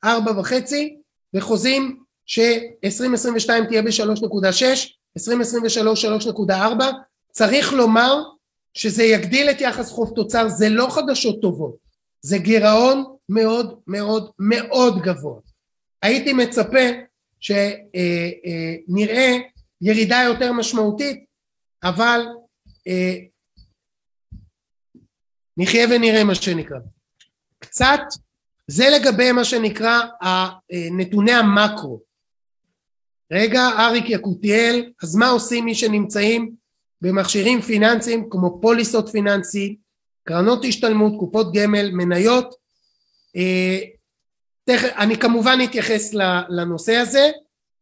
4 וחצי וחוזים ש-2022 תהיה ב-3.6, 2023 3.4, צריך לומר שזה יגדיל את יחס חוב תוצר, זה לא חדשות טובות, זה גירעון מאוד מאוד מאוד גבוה. הייתי מצפה שנראה ירידה יותר משמעותית, אבל אה, נחיה ונראה מה שנקרא. קצת, זה לגבי מה שנקרא נתוני המקרו. רגע, אריק יקותיאל, אז מה עושים מי שנמצאים במכשירים פיננסיים כמו פוליסות פיננסי, קרנות השתלמות, קופות גמל, מניות. אה, אני כמובן אתייחס לנושא הזה.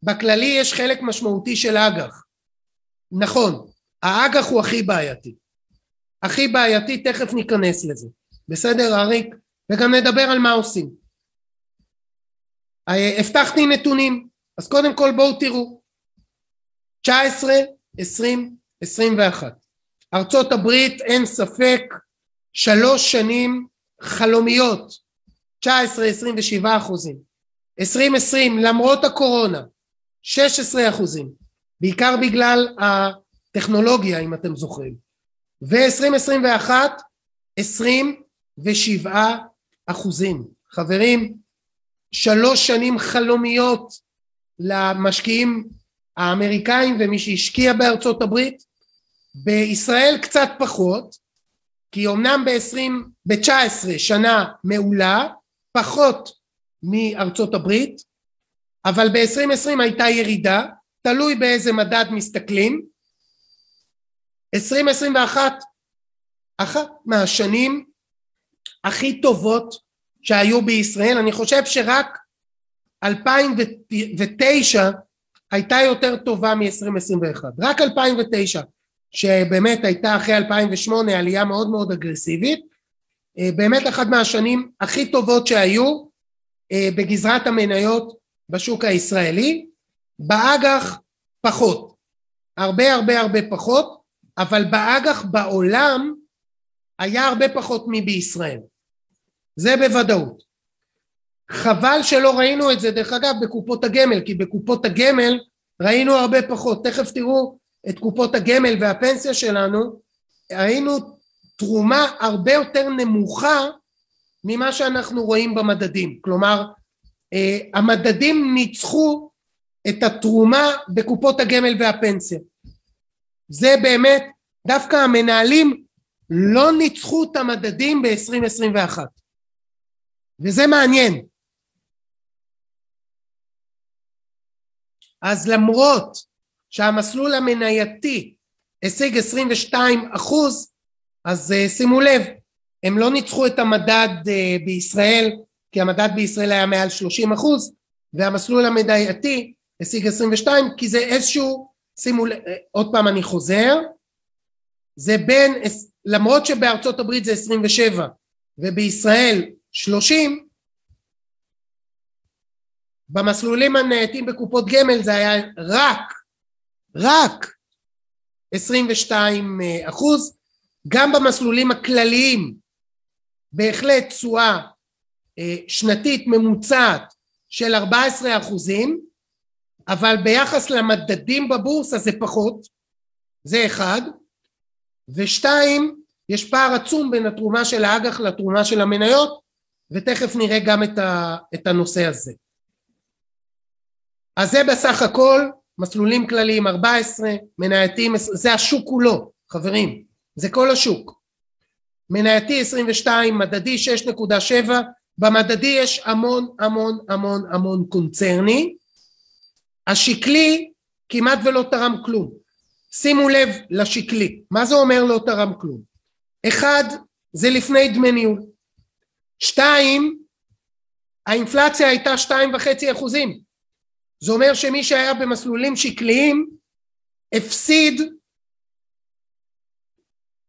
בכללי יש חלק משמעותי של אג"ח. נכון, האג"ח הוא הכי בעייתי. הכי בעייתי, תכף ניכנס לזה. בסדר, אריק? וגם נדבר על מה עושים. אה, הבטחתי נתונים, אז קודם כל בואו תראו. 19, 20, 21. ארצות הברית אין ספק שלוש שנים חלומיות 19 27 אחוזים 2020 למרות הקורונה 16 אחוזים בעיקר בגלל הטכנולוגיה אם אתם זוכרים ו-2021 27 אחוזים חברים שלוש שנים חלומיות למשקיעים האמריקאים ומי שהשקיע בארצות הברית בישראל קצת פחות, כי אמנם ב-20, ב-19 שנה מעולה, פחות מארצות הברית, אבל ב-2020 הייתה ירידה, תלוי באיזה מדד מסתכלים. 2021 אחת מהשנים הכי טובות שהיו בישראל, אני חושב שרק 2009 הייתה יותר טובה מ-2021, רק 2009 שבאמת הייתה אחרי 2008 עלייה מאוד מאוד אגרסיבית, אה, באמת אחת מהשנים הכי טובות שהיו אה, בגזרת המניות בשוק הישראלי, באג"ח פחות, הרבה הרבה הרבה פחות, אבל באג"ח בעולם היה הרבה פחות מבישראל, זה בוודאות. חבל שלא ראינו את זה דרך אגב בקופות הגמל, כי בקופות הגמל ראינו הרבה פחות, תכף תראו את קופות הגמל והפנסיה שלנו, ראינו תרומה הרבה יותר נמוכה ממה שאנחנו רואים במדדים. כלומר, אה, המדדים ניצחו את התרומה בקופות הגמל והפנסיה. זה באמת, דווקא המנהלים לא ניצחו את המדדים ב-2021. וזה מעניין. אז למרות שהמסלול המנייתי השיג 22 אחוז אז uh, שימו לב הם לא ניצחו את המדד uh, בישראל כי המדד בישראל היה מעל 30 אחוז והמסלול המנייתי השיג 22 כי זה איזשהו שימו לב uh, עוד פעם אני חוזר זה בין למרות שבארצות הברית זה 27 ובישראל 30 במסלולים הנייתים בקופות גמל זה היה רק רק 22 אה, אחוז, גם במסלולים הכלליים בהחלט תשואה אה, שנתית ממוצעת של 14 אחוזים, אבל ביחס למדדים בבורסה זה פחות, זה אחד, ושתיים, יש פער עצום בין התרומה של האג"ח לתרומה של המניות, ותכף נראה גם את, ה, את הנושא הזה. אז זה בסך הכל מסלולים כלליים 14, מנייתיים, זה השוק כולו, חברים, זה כל השוק. מנייתי 22, מדדי 6.7, במדדי יש המון המון המון המון קונצרני, השקלי כמעט ולא תרם כלום. שימו לב לשקלי, מה זה אומר לא תרם כלום? אחד, זה לפני דמי ניהול. שתיים, האינפלציה הייתה שתיים וחצי אחוזים. זה אומר שמי שהיה במסלולים שקליים הפסיד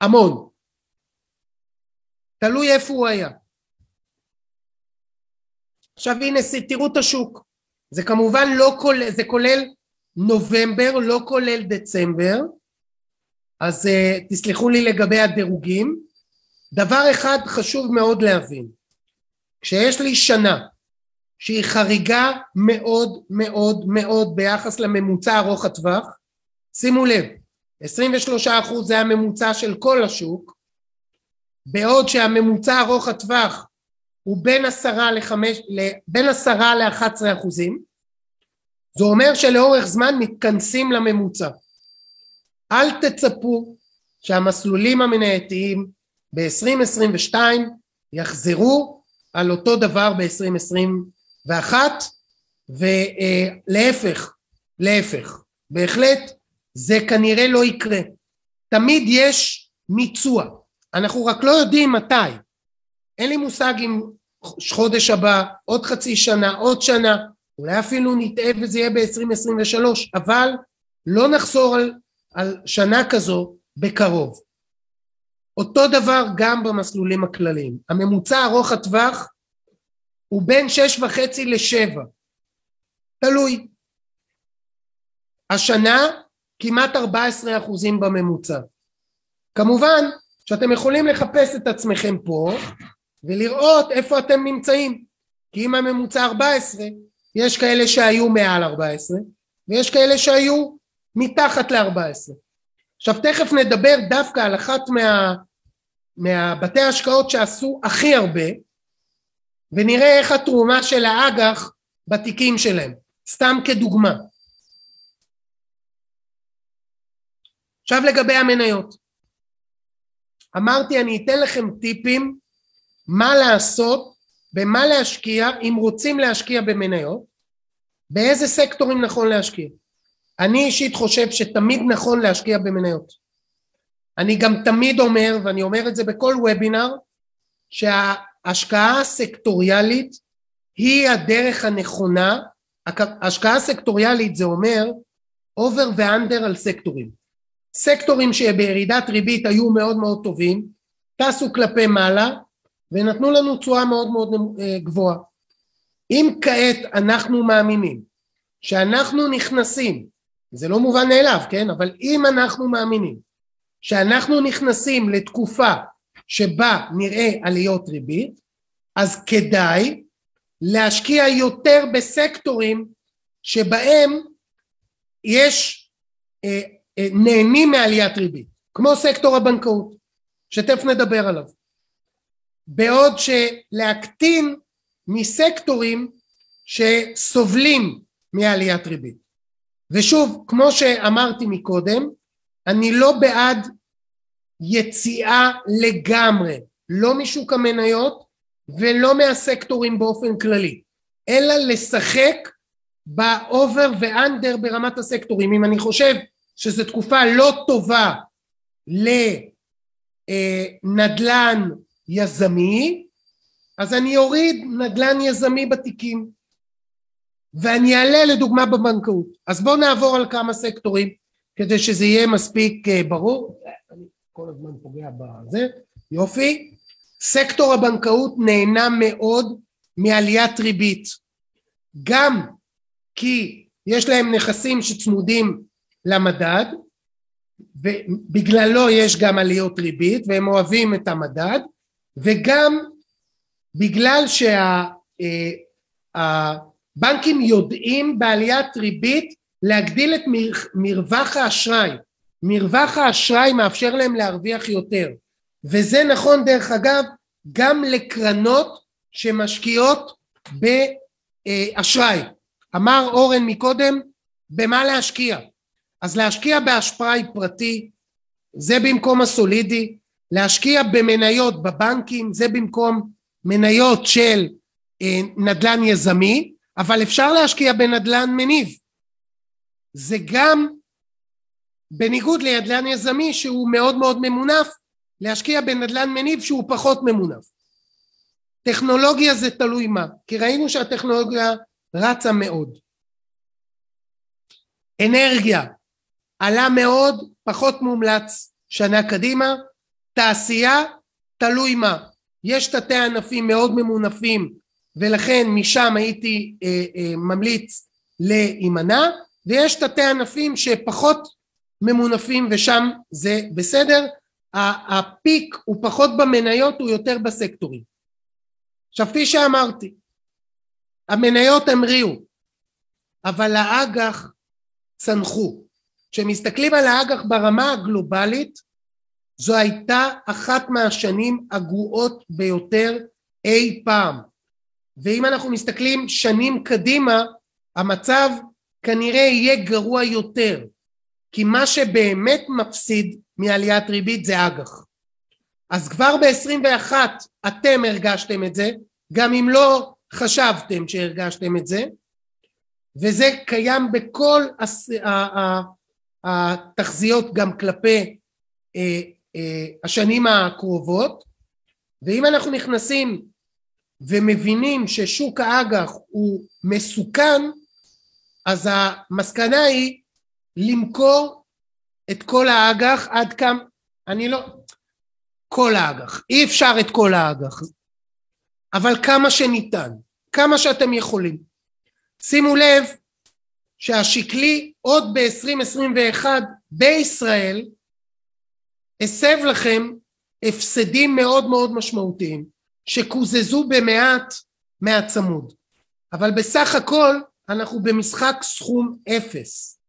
המון. תלוי איפה הוא היה. עכשיו הנה תראו את השוק. זה כמובן לא כולל, זה כולל נובמבר, לא כולל דצמבר, אז uh, תסלחו לי לגבי הדירוגים. דבר אחד חשוב מאוד להבין, כשיש לי שנה שהיא חריגה מאוד מאוד מאוד ביחס לממוצע ארוך הטווח, שימו לב, 23% זה הממוצע של כל השוק, בעוד שהממוצע ארוך הטווח הוא בין עשרה לחמש, בין עשרה לאחת עשרה אחוזים, זה אומר שלאורך זמן מתכנסים לממוצע. אל תצפו שהמסלולים המנייתיים ב-2022 יחזרו על אותו דבר ב-2021 ולהפך, להפך, בהחלט זה כנראה לא יקרה. תמיד יש מיצוע, אנחנו רק לא יודעים מתי. אין לי מושג אם חודש הבא, עוד חצי שנה, עוד שנה, אולי אפילו נטעה וזה יהיה ב-2023, אבל לא נחזור על, על שנה כזו בקרוב. אותו דבר גם במסלולים הכלליים. הממוצע ארוך הטווח הוא בין שש וחצי לשבע. תלוי. השנה כמעט 14 אחוזים בממוצע. כמובן שאתם יכולים לחפש את עצמכם פה ולראות איפה אתם נמצאים. כי אם הממוצע 14, יש כאלה שהיו מעל 14 ויש כאלה שהיו מתחת ל-14. עכשיו תכף נדבר דווקא על אחת מה, מהבתי ההשקעות שעשו הכי הרבה ונראה איך התרומה של האג"ח בתיקים שלהם, סתם כדוגמה. עכשיו לגבי המניות. אמרתי אני אתן לכם טיפים מה לעשות, במה להשקיע, אם רוצים להשקיע במניות, באיזה סקטורים נכון להשקיע. אני אישית חושב שתמיד נכון להשקיע במניות. אני גם תמיד אומר, ואני אומר את זה בכל וובינר, שההשקעה הסקטוריאלית היא הדרך הנכונה, השקעה סקטוריאלית זה אומר over ו under על סקטורים. סקטורים שבירידת ריבית היו מאוד מאוד טובים, טסו כלפי מעלה ונתנו לנו תשואה מאוד מאוד אה, גבוהה. אם כעת אנחנו מאמינים שאנחנו נכנסים, זה לא מובן מאליו, כן? אבל אם אנחנו מאמינים שאנחנו נכנסים לתקופה שבה נראה עליות ריבית, אז כדאי להשקיע יותר בסקטורים שבהם יש אה, אה, נהנים מעליית ריבית, כמו סקטור הבנקאות, שתכף נדבר עליו. בעוד שלהקטין מסקטורים שסובלים מעליית ריבית. ושוב, כמו שאמרתי מקודם, אני לא בעד יציאה לגמרי, לא משוק המניות ולא מהסקטורים באופן כללי, אלא לשחק באובר ואנדר ברמת הסקטורים. אם אני חושב שזו תקופה לא טובה לנדל"ן יזמי, אז אני אוריד נדל"ן יזמי בתיקים ואני אעלה לדוגמה בבנקאות. אז בואו נעבור על כמה סקטורים כדי שזה יהיה מספיק אה, ברור. אני כל הזמן פוגע בזה. יופי. סקטור הבנקאות נהנה מאוד מעליית ריבית. גם כי יש להם נכסים שצמודים למדד ובגללו יש גם עליות ריבית והם אוהבים את המדד וגם בגלל שהבנקים שה, יודעים בעליית ריבית להגדיל את מר, מרווח האשראי. מרווח האשראי מאפשר להם להרוויח יותר. וזה נכון דרך אגב גם לקרנות שמשקיעות באשראי אמר אורן מקודם במה להשקיע? אז להשקיע באשראי פרטי זה במקום הסולידי, להשקיע במניות בבנקים זה במקום מניות של אה, נדל"ן יזמי, אבל אפשר להשקיע בנדל"ן מניב. זה גם בניגוד לנדל"ן יזמי שהוא מאוד מאוד ממונף, להשקיע בנדל"ן מניב שהוא פחות ממונף. טכנולוגיה זה תלוי מה, כי ראינו שהטכנולוגיה רצה מאוד. אנרגיה, עלה מאוד, פחות מומלץ שנה קדימה, תעשייה, תלוי מה. יש תתי ענפים מאוד ממונפים ולכן משם הייתי אה, אה, ממליץ להימנע ויש תתי ענפים שפחות ממונפים ושם זה בסדר, הפיק הוא פחות במניות הוא יותר בסקטורים. עכשיו כפי שאמרתי, המניות המריאו, אבל האג"ח צנחו. כשמסתכלים על האג"ח ברמה הגלובלית, זו הייתה אחת מהשנים הגרועות ביותר אי פעם. ואם אנחנו מסתכלים שנים קדימה, המצב כנראה יהיה גרוע יותר, כי מה שבאמת מפסיד מעליית ריבית זה אג"ח. אז כבר ב-21 אתם הרגשתם את זה, גם אם לא חשבתם שהרגשתם את זה, וזה קיים בכל התחזיות גם כלפי אה, השנים הקרובות, ואם אנחנו נכנסים ומבינים ששוק האג"ח הוא מסוכן, אז המסקנה היא למכור את כל האג"ח עד כמה, אני לא, כל האג"ח, אי אפשר את כל האג"ח, אבל כמה שניתן, כמה שאתם יכולים. שימו לב שהשקלי עוד ב-2021 בישראל הסב לכם הפסדים מאוד מאוד משמעותיים שקוזזו במעט מהצמוד. אבל בסך הכל אנחנו במשחק סכום אפס.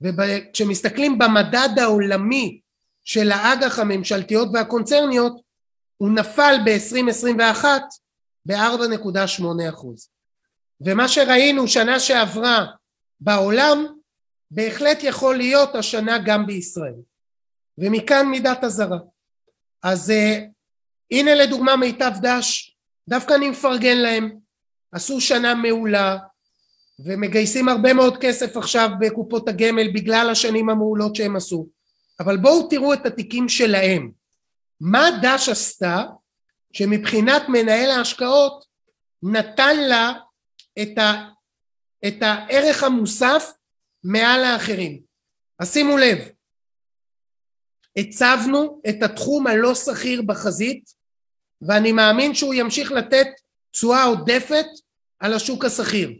וכשמסתכלים במדד העולמי של האג"ח הממשלתיות והקונצרניות הוא נפל ב-2021 ב-4.8 אחוז. ומה שראינו שנה שעברה בעולם בהחלט יכול להיות השנה גם בישראל ומכאן מידת הזרה. אז uh, הנה לדוגמה מיטב דש דווקא אני מפרגן להם. עשו שנה מעולה ומגייסים הרבה מאוד כסף עכשיו בקופות הגמל בגלל השנים המעולות שהם עשו. אבל בואו תראו את התיקים שלהם. מה דש עשתה שמבחינת מנהל ההשקעות נתן לה את, ה, את הערך המוסף מעל האחרים? אז שימו לב הצבנו את התחום הלא שכיר בחזית ואני מאמין שהוא ימשיך לתת תשואה עודפת על השוק השכיר.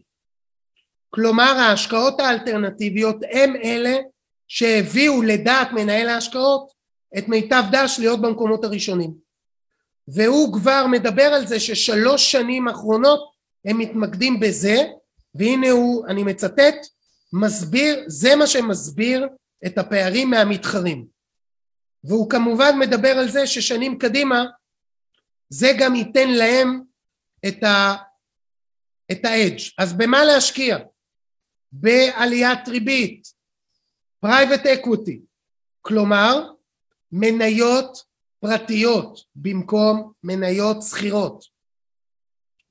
כלומר ההשקעות האלטרנטיביות הם אלה שהביאו לדעת מנהל ההשקעות את מיטב דש להיות במקומות הראשונים. והוא כבר מדבר על זה ששלוש שנים אחרונות הם מתמקדים בזה והנה הוא אני מצטט מסביר זה מה שמסביר את הפערים מהמתחרים והוא כמובן מדבר על זה ששנים קדימה זה גם ייתן להם את, ה, את ה edge אז במה להשקיע? בעליית ריבית private equity כלומר מניות פרטיות במקום מניות שכירות.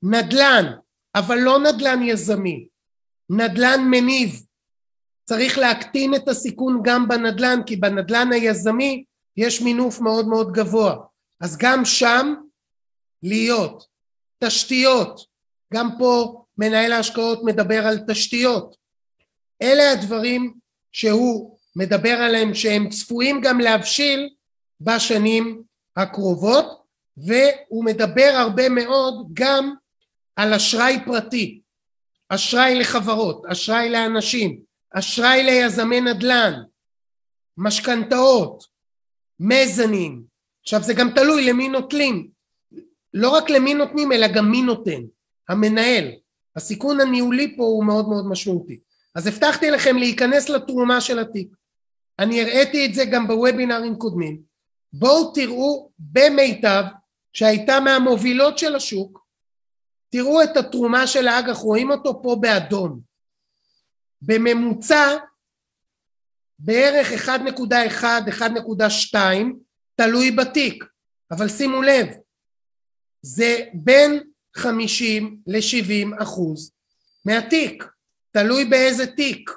נדל"ן אבל לא נדל"ן יזמי נדל"ן מניב. צריך להקטין את הסיכון גם בנדל"ן כי בנדל"ן היזמי יש מינוף מאוד מאוד גבוה. אז גם שם להיות. תשתיות. גם פה מנהל ההשקעות מדבר על תשתיות. אלה הדברים שהוא מדבר עליהם שהם צפויים גם להבשיל בשנים הקרובות והוא מדבר הרבה מאוד גם על אשראי פרטי, אשראי לחברות, אשראי לאנשים, אשראי ליזמי נדל"ן, משכנתאות, מזנים, עכשיו זה גם תלוי למי נוטלים, לא רק למי נותנים אלא גם מי נותן, המנהל, הסיכון הניהולי פה הוא מאוד מאוד משמעותי. אז הבטחתי לכם להיכנס לתרומה של התיק, אני הראיתי את זה גם בוובינרים קודמים, בואו תראו במיטב שהייתה מהמובילות של השוק, תראו את התרומה של האג"ח, רואים אותו פה באדום. בממוצע בערך 1.1, 1.2, תלוי בתיק, אבל שימו לב, זה בין 50 ל-70 אחוז מהתיק, תלוי באיזה תיק,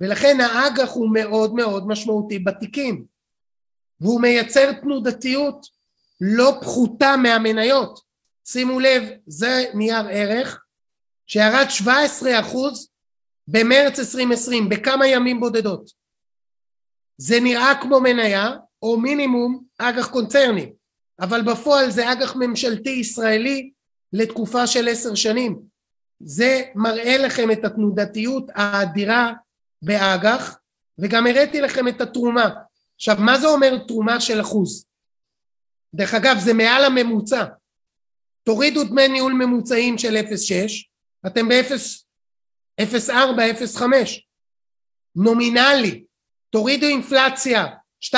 ולכן האג"ח הוא מאוד מאוד משמעותי בתיקים, והוא מייצר תנודתיות לא פחותה מהמניות. שימו לב, זה נייר ערך שירד 17 אחוז במרץ 2020, בכמה ימים בודדות. זה נראה כמו מניה או מינימום אג"ח קונצרני, אבל בפועל זה אג"ח ממשלתי ישראלי לתקופה של עשר שנים. זה מראה לכם את התנודתיות האדירה באג"ח, וגם הראיתי לכם את התרומה. עכשיו, מה זה אומר תרומה של אחוז? דרך אגב, זה מעל הממוצע. תורידו דמי ניהול ממוצעים של 0.6, אתם ב-0.4, 0.5. נומינלי, תורידו אינפלציה 2.5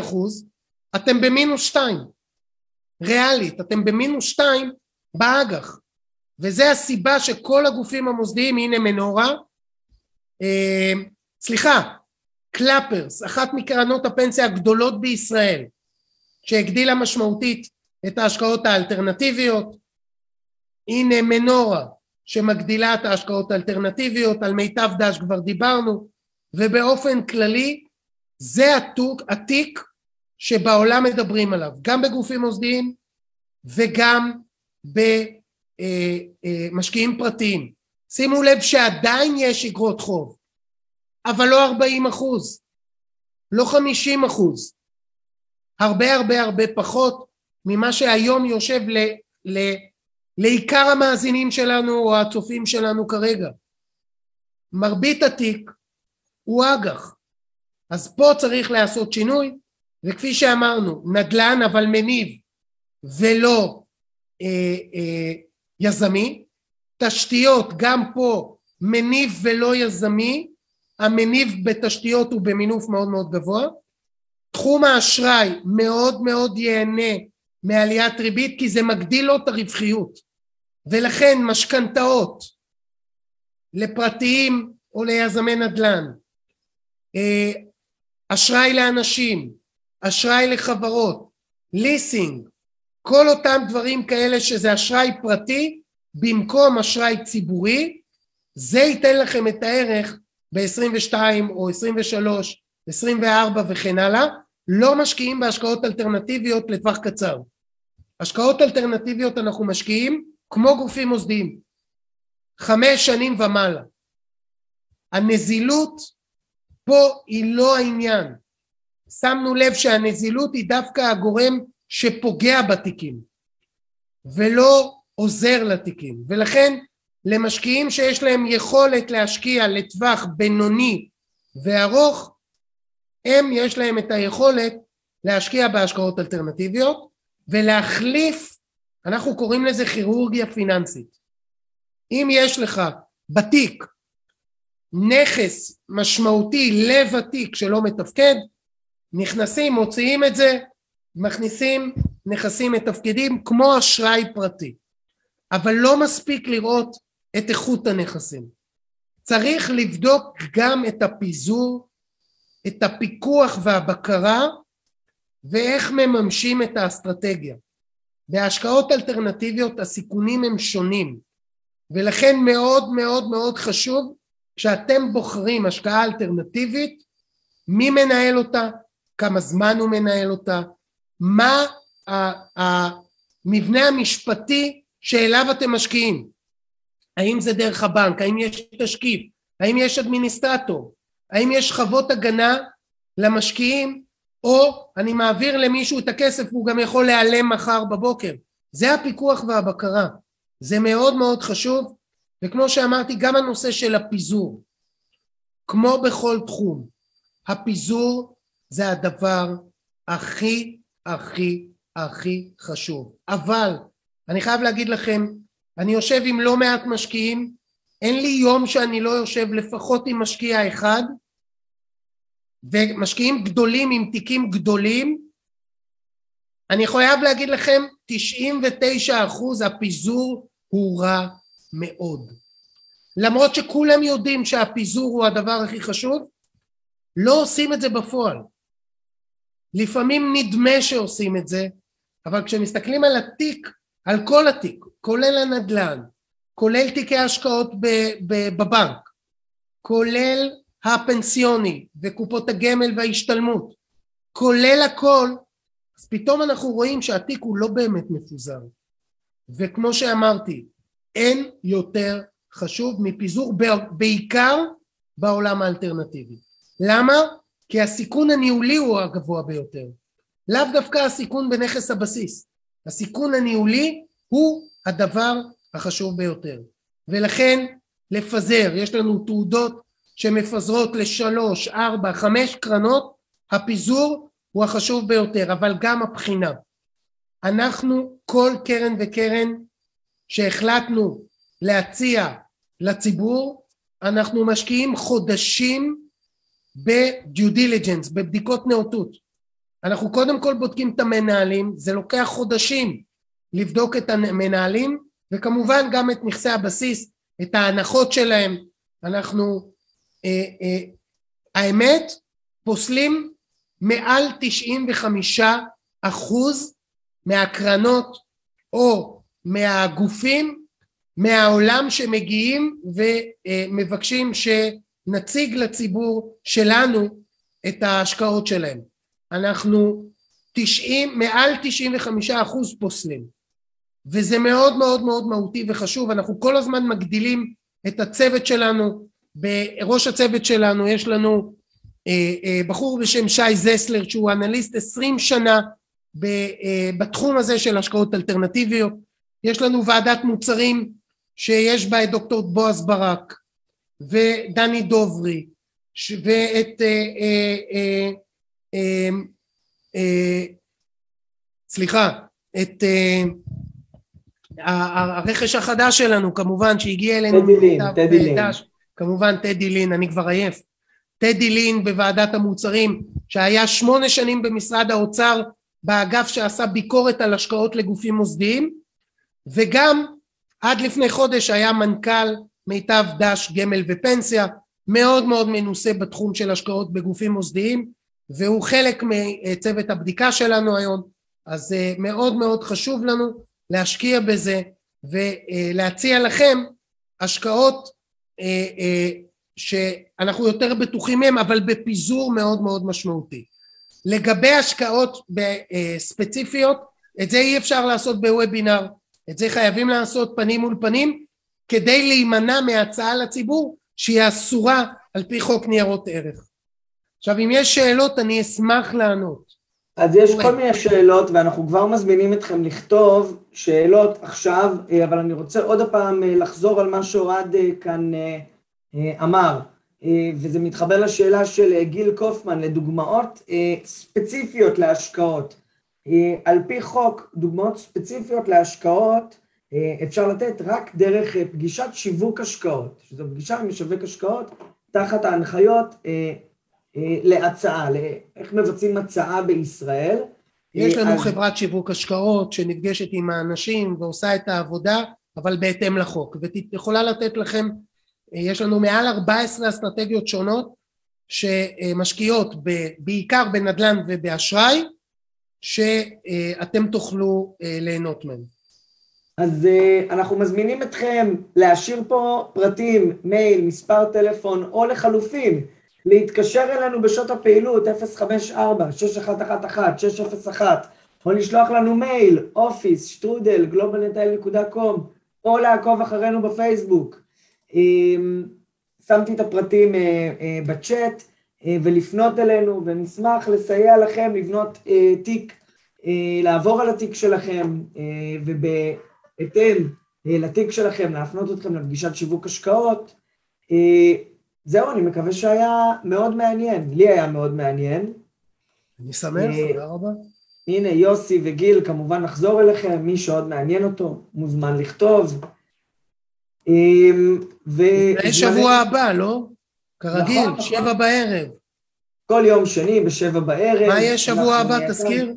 אחוז, אתם במינוס 2. ריאלית, אתם במינוס 2 באג"ח. וזה הסיבה שכל הגופים המוסדיים, הנה מנורה, אה, סליחה, קלאפרס, אחת מקרנות הפנסיה הגדולות בישראל, שהגדילה משמעותית את ההשקעות האלטרנטיביות, הנה מנורה שמגדילה את ההשקעות האלטרנטיביות, על מיטב דש כבר דיברנו, ובאופן כללי זה התוק, התיק שבעולם מדברים עליו, גם בגופים מוסדיים וגם במשקיעים אה, פרטיים. שימו לב שעדיין יש אגרות חוב, אבל לא 40 אחוז, לא 50 אחוז, הרבה הרבה הרבה פחות ממה שהיום יושב ל, ל, לעיקר המאזינים שלנו או הצופים שלנו כרגע. מרבית התיק הוא אג"ח. אז פה צריך לעשות שינוי, וכפי שאמרנו, נדל"ן אבל מניב ולא אה, אה, יזמי, תשתיות גם פה מניב ולא יזמי, המניב בתשתיות הוא במינוף מאוד מאוד גבוה, תחום האשראי מאוד מאוד ייהנה מעליית ריבית כי זה מגדיל לו את הרווחיות ולכן משכנתאות לפרטיים או ליזמי נדל"ן אה, אשראי לאנשים, אשראי לחברות, ליסינג, כל אותם דברים כאלה שזה אשראי פרטי במקום אשראי ציבורי, זה ייתן לכם את הערך ב-22 או 23, 24 וכן הלאה, לא משקיעים בהשקעות אלטרנטיביות לטווח קצר. השקעות אלטרנטיביות אנחנו משקיעים כמו גופים מוסדיים, חמש שנים ומעלה. הנזילות פה היא לא העניין. שמנו לב שהנזילות היא דווקא הגורם שפוגע בתיקים ולא עוזר לתיקים ולכן למשקיעים שיש להם יכולת להשקיע לטווח בינוני וארוך הם יש להם את היכולת להשקיע בהשקעות אלטרנטיביות ולהחליף אנחנו קוראים לזה כירורגיה פיננסית אם יש לך בתיק נכס משמעותי לב התיק שלא מתפקד, נכנסים, מוציאים את זה, מכניסים נכסים מתפקדים כמו אשראי פרטי. אבל לא מספיק לראות את איכות הנכסים. צריך לבדוק גם את הפיזור, את הפיקוח והבקרה ואיך מממשים את האסטרטגיה. בהשקעות אלטרנטיביות הסיכונים הם שונים. ולכן מאוד מאוד מאוד חשוב כשאתם בוחרים השקעה אלטרנטיבית, מי מנהל אותה, כמה זמן הוא מנהל אותה, מה המבנה המשפטי שאליו אתם משקיעים, האם זה דרך הבנק, האם יש תשקיף, האם יש אדמיניסטרטור, האם יש שכבות הגנה למשקיעים או אני מעביר למישהו את הכסף והוא גם יכול להיעלם מחר בבוקר. זה הפיקוח והבקרה. זה מאוד מאוד חשוב וכמו שאמרתי גם הנושא של הפיזור כמו בכל תחום הפיזור זה הדבר הכי הכי הכי חשוב אבל אני חייב להגיד לכם אני יושב עם לא מעט משקיעים אין לי יום שאני לא יושב לפחות עם משקיע אחד ומשקיעים גדולים עם תיקים גדולים אני חייב להגיד לכם 99 אחוז הפיזור הוא רע מאוד. למרות שכולם יודעים שהפיזור הוא הדבר הכי חשוב, לא עושים את זה בפועל. לפעמים נדמה שעושים את זה, אבל כשמסתכלים על התיק, על כל התיק, כולל הנדל"ן, כולל תיקי השקעות בבנק, כולל הפנסיוני וקופות הגמל וההשתלמות, כולל הכל, אז פתאום אנחנו רואים שהתיק הוא לא באמת מפוזר. וכמו שאמרתי, אין יותר חשוב מפיזור בעיקר בעולם האלטרנטיבי. למה? כי הסיכון הניהולי הוא הגבוה ביותר. לאו דווקא הסיכון בנכס הבסיס. הסיכון הניהולי הוא הדבר החשוב ביותר. ולכן לפזר, יש לנו תעודות שמפזרות לשלוש, ארבע, חמש קרנות, הפיזור הוא החשוב ביותר, אבל גם הבחינה. אנחנו כל קרן וקרן שהחלטנו להציע לציבור, אנחנו משקיעים חודשים בדיו דיליג'נס, בבדיקות נאותות. אנחנו קודם כל בודקים את המנהלים, זה לוקח חודשים לבדוק את המנהלים, וכמובן גם את נכסי הבסיס, את ההנחות שלהם. אנחנו, האמת, פוסלים מעל 95 אחוז מהקרנות או מהגופים מהעולם שמגיעים ומבקשים שנציג לציבור שלנו את ההשקעות שלהם. אנחנו 90, מעל 95 אחוז פוסלים וזה מאוד מאוד מאוד מהותי וחשוב אנחנו כל הזמן מגדילים את הצוות שלנו בראש הצוות שלנו יש לנו אה, אה, בחור בשם שי זסלר שהוא אנליסט עשרים שנה אה, בתחום הזה של השקעות אלטרנטיביות יש לנו ועדת מוצרים שיש בה את דוקטור בועז ברק ודני דוברי ואת אה, אה, אה, אה, אה, סליחה את אה, הרכש החדש שלנו כמובן שהגיע אלינו
טדי לין, טדי לין.
כמובן טדי לין אני כבר עייף. טדי לין בוועדת המוצרים שהיה שמונה שנים במשרד האוצר באגף שעשה ביקורת על השקעות לגופים מוסדיים וגם עד לפני חודש היה מנכ"ל מיטב דש גמל ופנסיה מאוד מאוד מנוסה בתחום של השקעות בגופים מוסדיים והוא חלק מצוות הבדיקה שלנו היום אז אה, מאוד מאוד חשוב לנו להשקיע בזה ולהציע לכם השקעות אה, אה, שאנחנו יותר בטוחים מהם אבל בפיזור מאוד מאוד משמעותי לגבי השקעות ספציפיות את זה אי אפשר לעשות בוובינר את זה חייבים לעשות פנים מול פנים כדי להימנע מהצעה לציבור שהיא אסורה על פי חוק ניירות ערך. עכשיו אם יש שאלות אני אשמח לענות.
אז יש כל מיני שאלות ואנחנו כבר מזמינים אתכם לכתוב שאלות עכשיו, אה, אבל אני רוצה עוד פעם אה, לחזור על מה שאוהד אה, כאן אמר, וזה מתחבר לשאלה של גיל קופמן לדוגמאות ספציפיות להשקעות. על פי חוק, דוגמאות ספציפיות להשקעות אפשר לתת רק דרך פגישת שיווק השקעות, שזו פגישה עם משווק השקעות תחת ההנחיות להצעה, לאיך מבצעים הצעה בישראל.
יש לנו אז... חברת שיווק השקעות שנפגשת עם האנשים ועושה את העבודה, אבל בהתאם לחוק, ויכולה לתת לכם, יש לנו מעל 14 אסטרטגיות שונות שמשקיעות ב, בעיקר בנדל"ן ובאשראי, שאתם תוכלו ליהנות מהם.
אז אנחנו מזמינים אתכם להשאיר פה פרטים, מייל, מספר טלפון או לחלופין להתקשר אלינו בשעות הפעילות 054-6111-601 או לשלוח לנו מייל office שטרודל גלובלנטייל.קום או לעקוב אחרינו בפייסבוק. אמ, שמתי את הפרטים אה, אה, בצ'אט אה, ולפנות אלינו ונשמח לסייע לכם לבנות תיק, לעבור על התיק שלכם ובהתאם לתיק שלכם להפנות אתכם לפגישת שיווק השקעות. זהו, אני מקווה שהיה מאוד מעניין. לי היה מאוד מעניין.
אני שמח, אה, תודה רבה.
הנה, יוסי וגיל, כמובן נחזור אליכם, מי שעוד מעניין אותו, מוזמן לכתוב.
אמ, ו... שבוע הבא, לא? כרגיל, נכון, שבע נכון. בערב.
כל יום שני בשבע בערב.
מה יהיה שבוע הבא, תזכיר?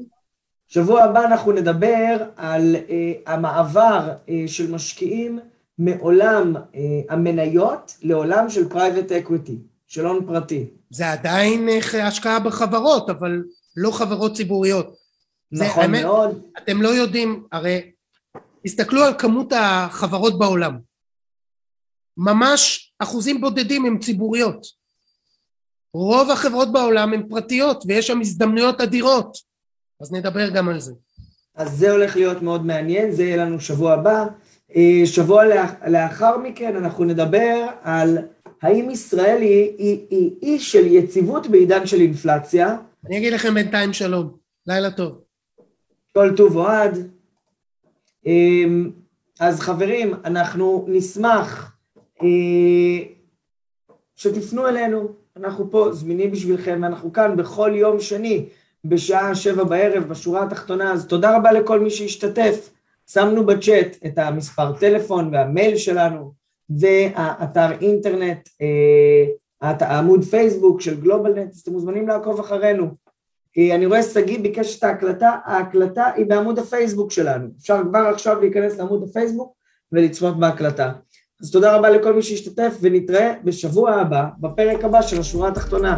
שבוע הבא אנחנו נדבר על uh, המעבר uh, של משקיעים מעולם אה, המניות לעולם של private equity, של הון פרטי.
זה עדיין אה, השקעה בחברות, אבל לא חברות ציבוריות.
נכון זה, מאוד. האמת,
אתם לא יודעים, הרי תסתכלו על כמות החברות בעולם. ממש אחוזים בודדים הם ציבוריות. רוב החברות בעולם הן פרטיות ויש שם הזדמנויות אדירות. אז נדבר גם על זה.
אז זה הולך להיות מאוד מעניין, זה יהיה לנו שבוע הבא. אה, שבוע לאחר מכן אנחנו נדבר על האם ישראל היא אי היא, של יציבות בעידן של אינפלציה.
אני אגיד לכם בינתיים שלום, לילה טוב.
כל טוב אוהד. אמ, אז חברים, אנחנו נשמח אה, שתפנו אלינו, אנחנו פה זמינים בשבילכם, ואנחנו כאן בכל יום שני בשעה שבע בערב בשורה התחתונה, אז תודה רבה לכל מי שהשתתף. שמנו בצ'אט את המספר טלפון והמייל שלנו, והאתר אינטרנט, אה, העמוד פייסבוק של גלובלנט, אז אתם מוזמנים לעקוב אחרינו. אה, אני רואה שגיא ביקש את ההקלטה, ההקלטה היא בעמוד הפייסבוק שלנו. אפשר כבר עכשיו להיכנס לעמוד הפייסבוק ולצפות בהקלטה. אז תודה רבה לכל מי שהשתתף, ונתראה בשבוע הבא, בפרק הבא של השורה התחתונה.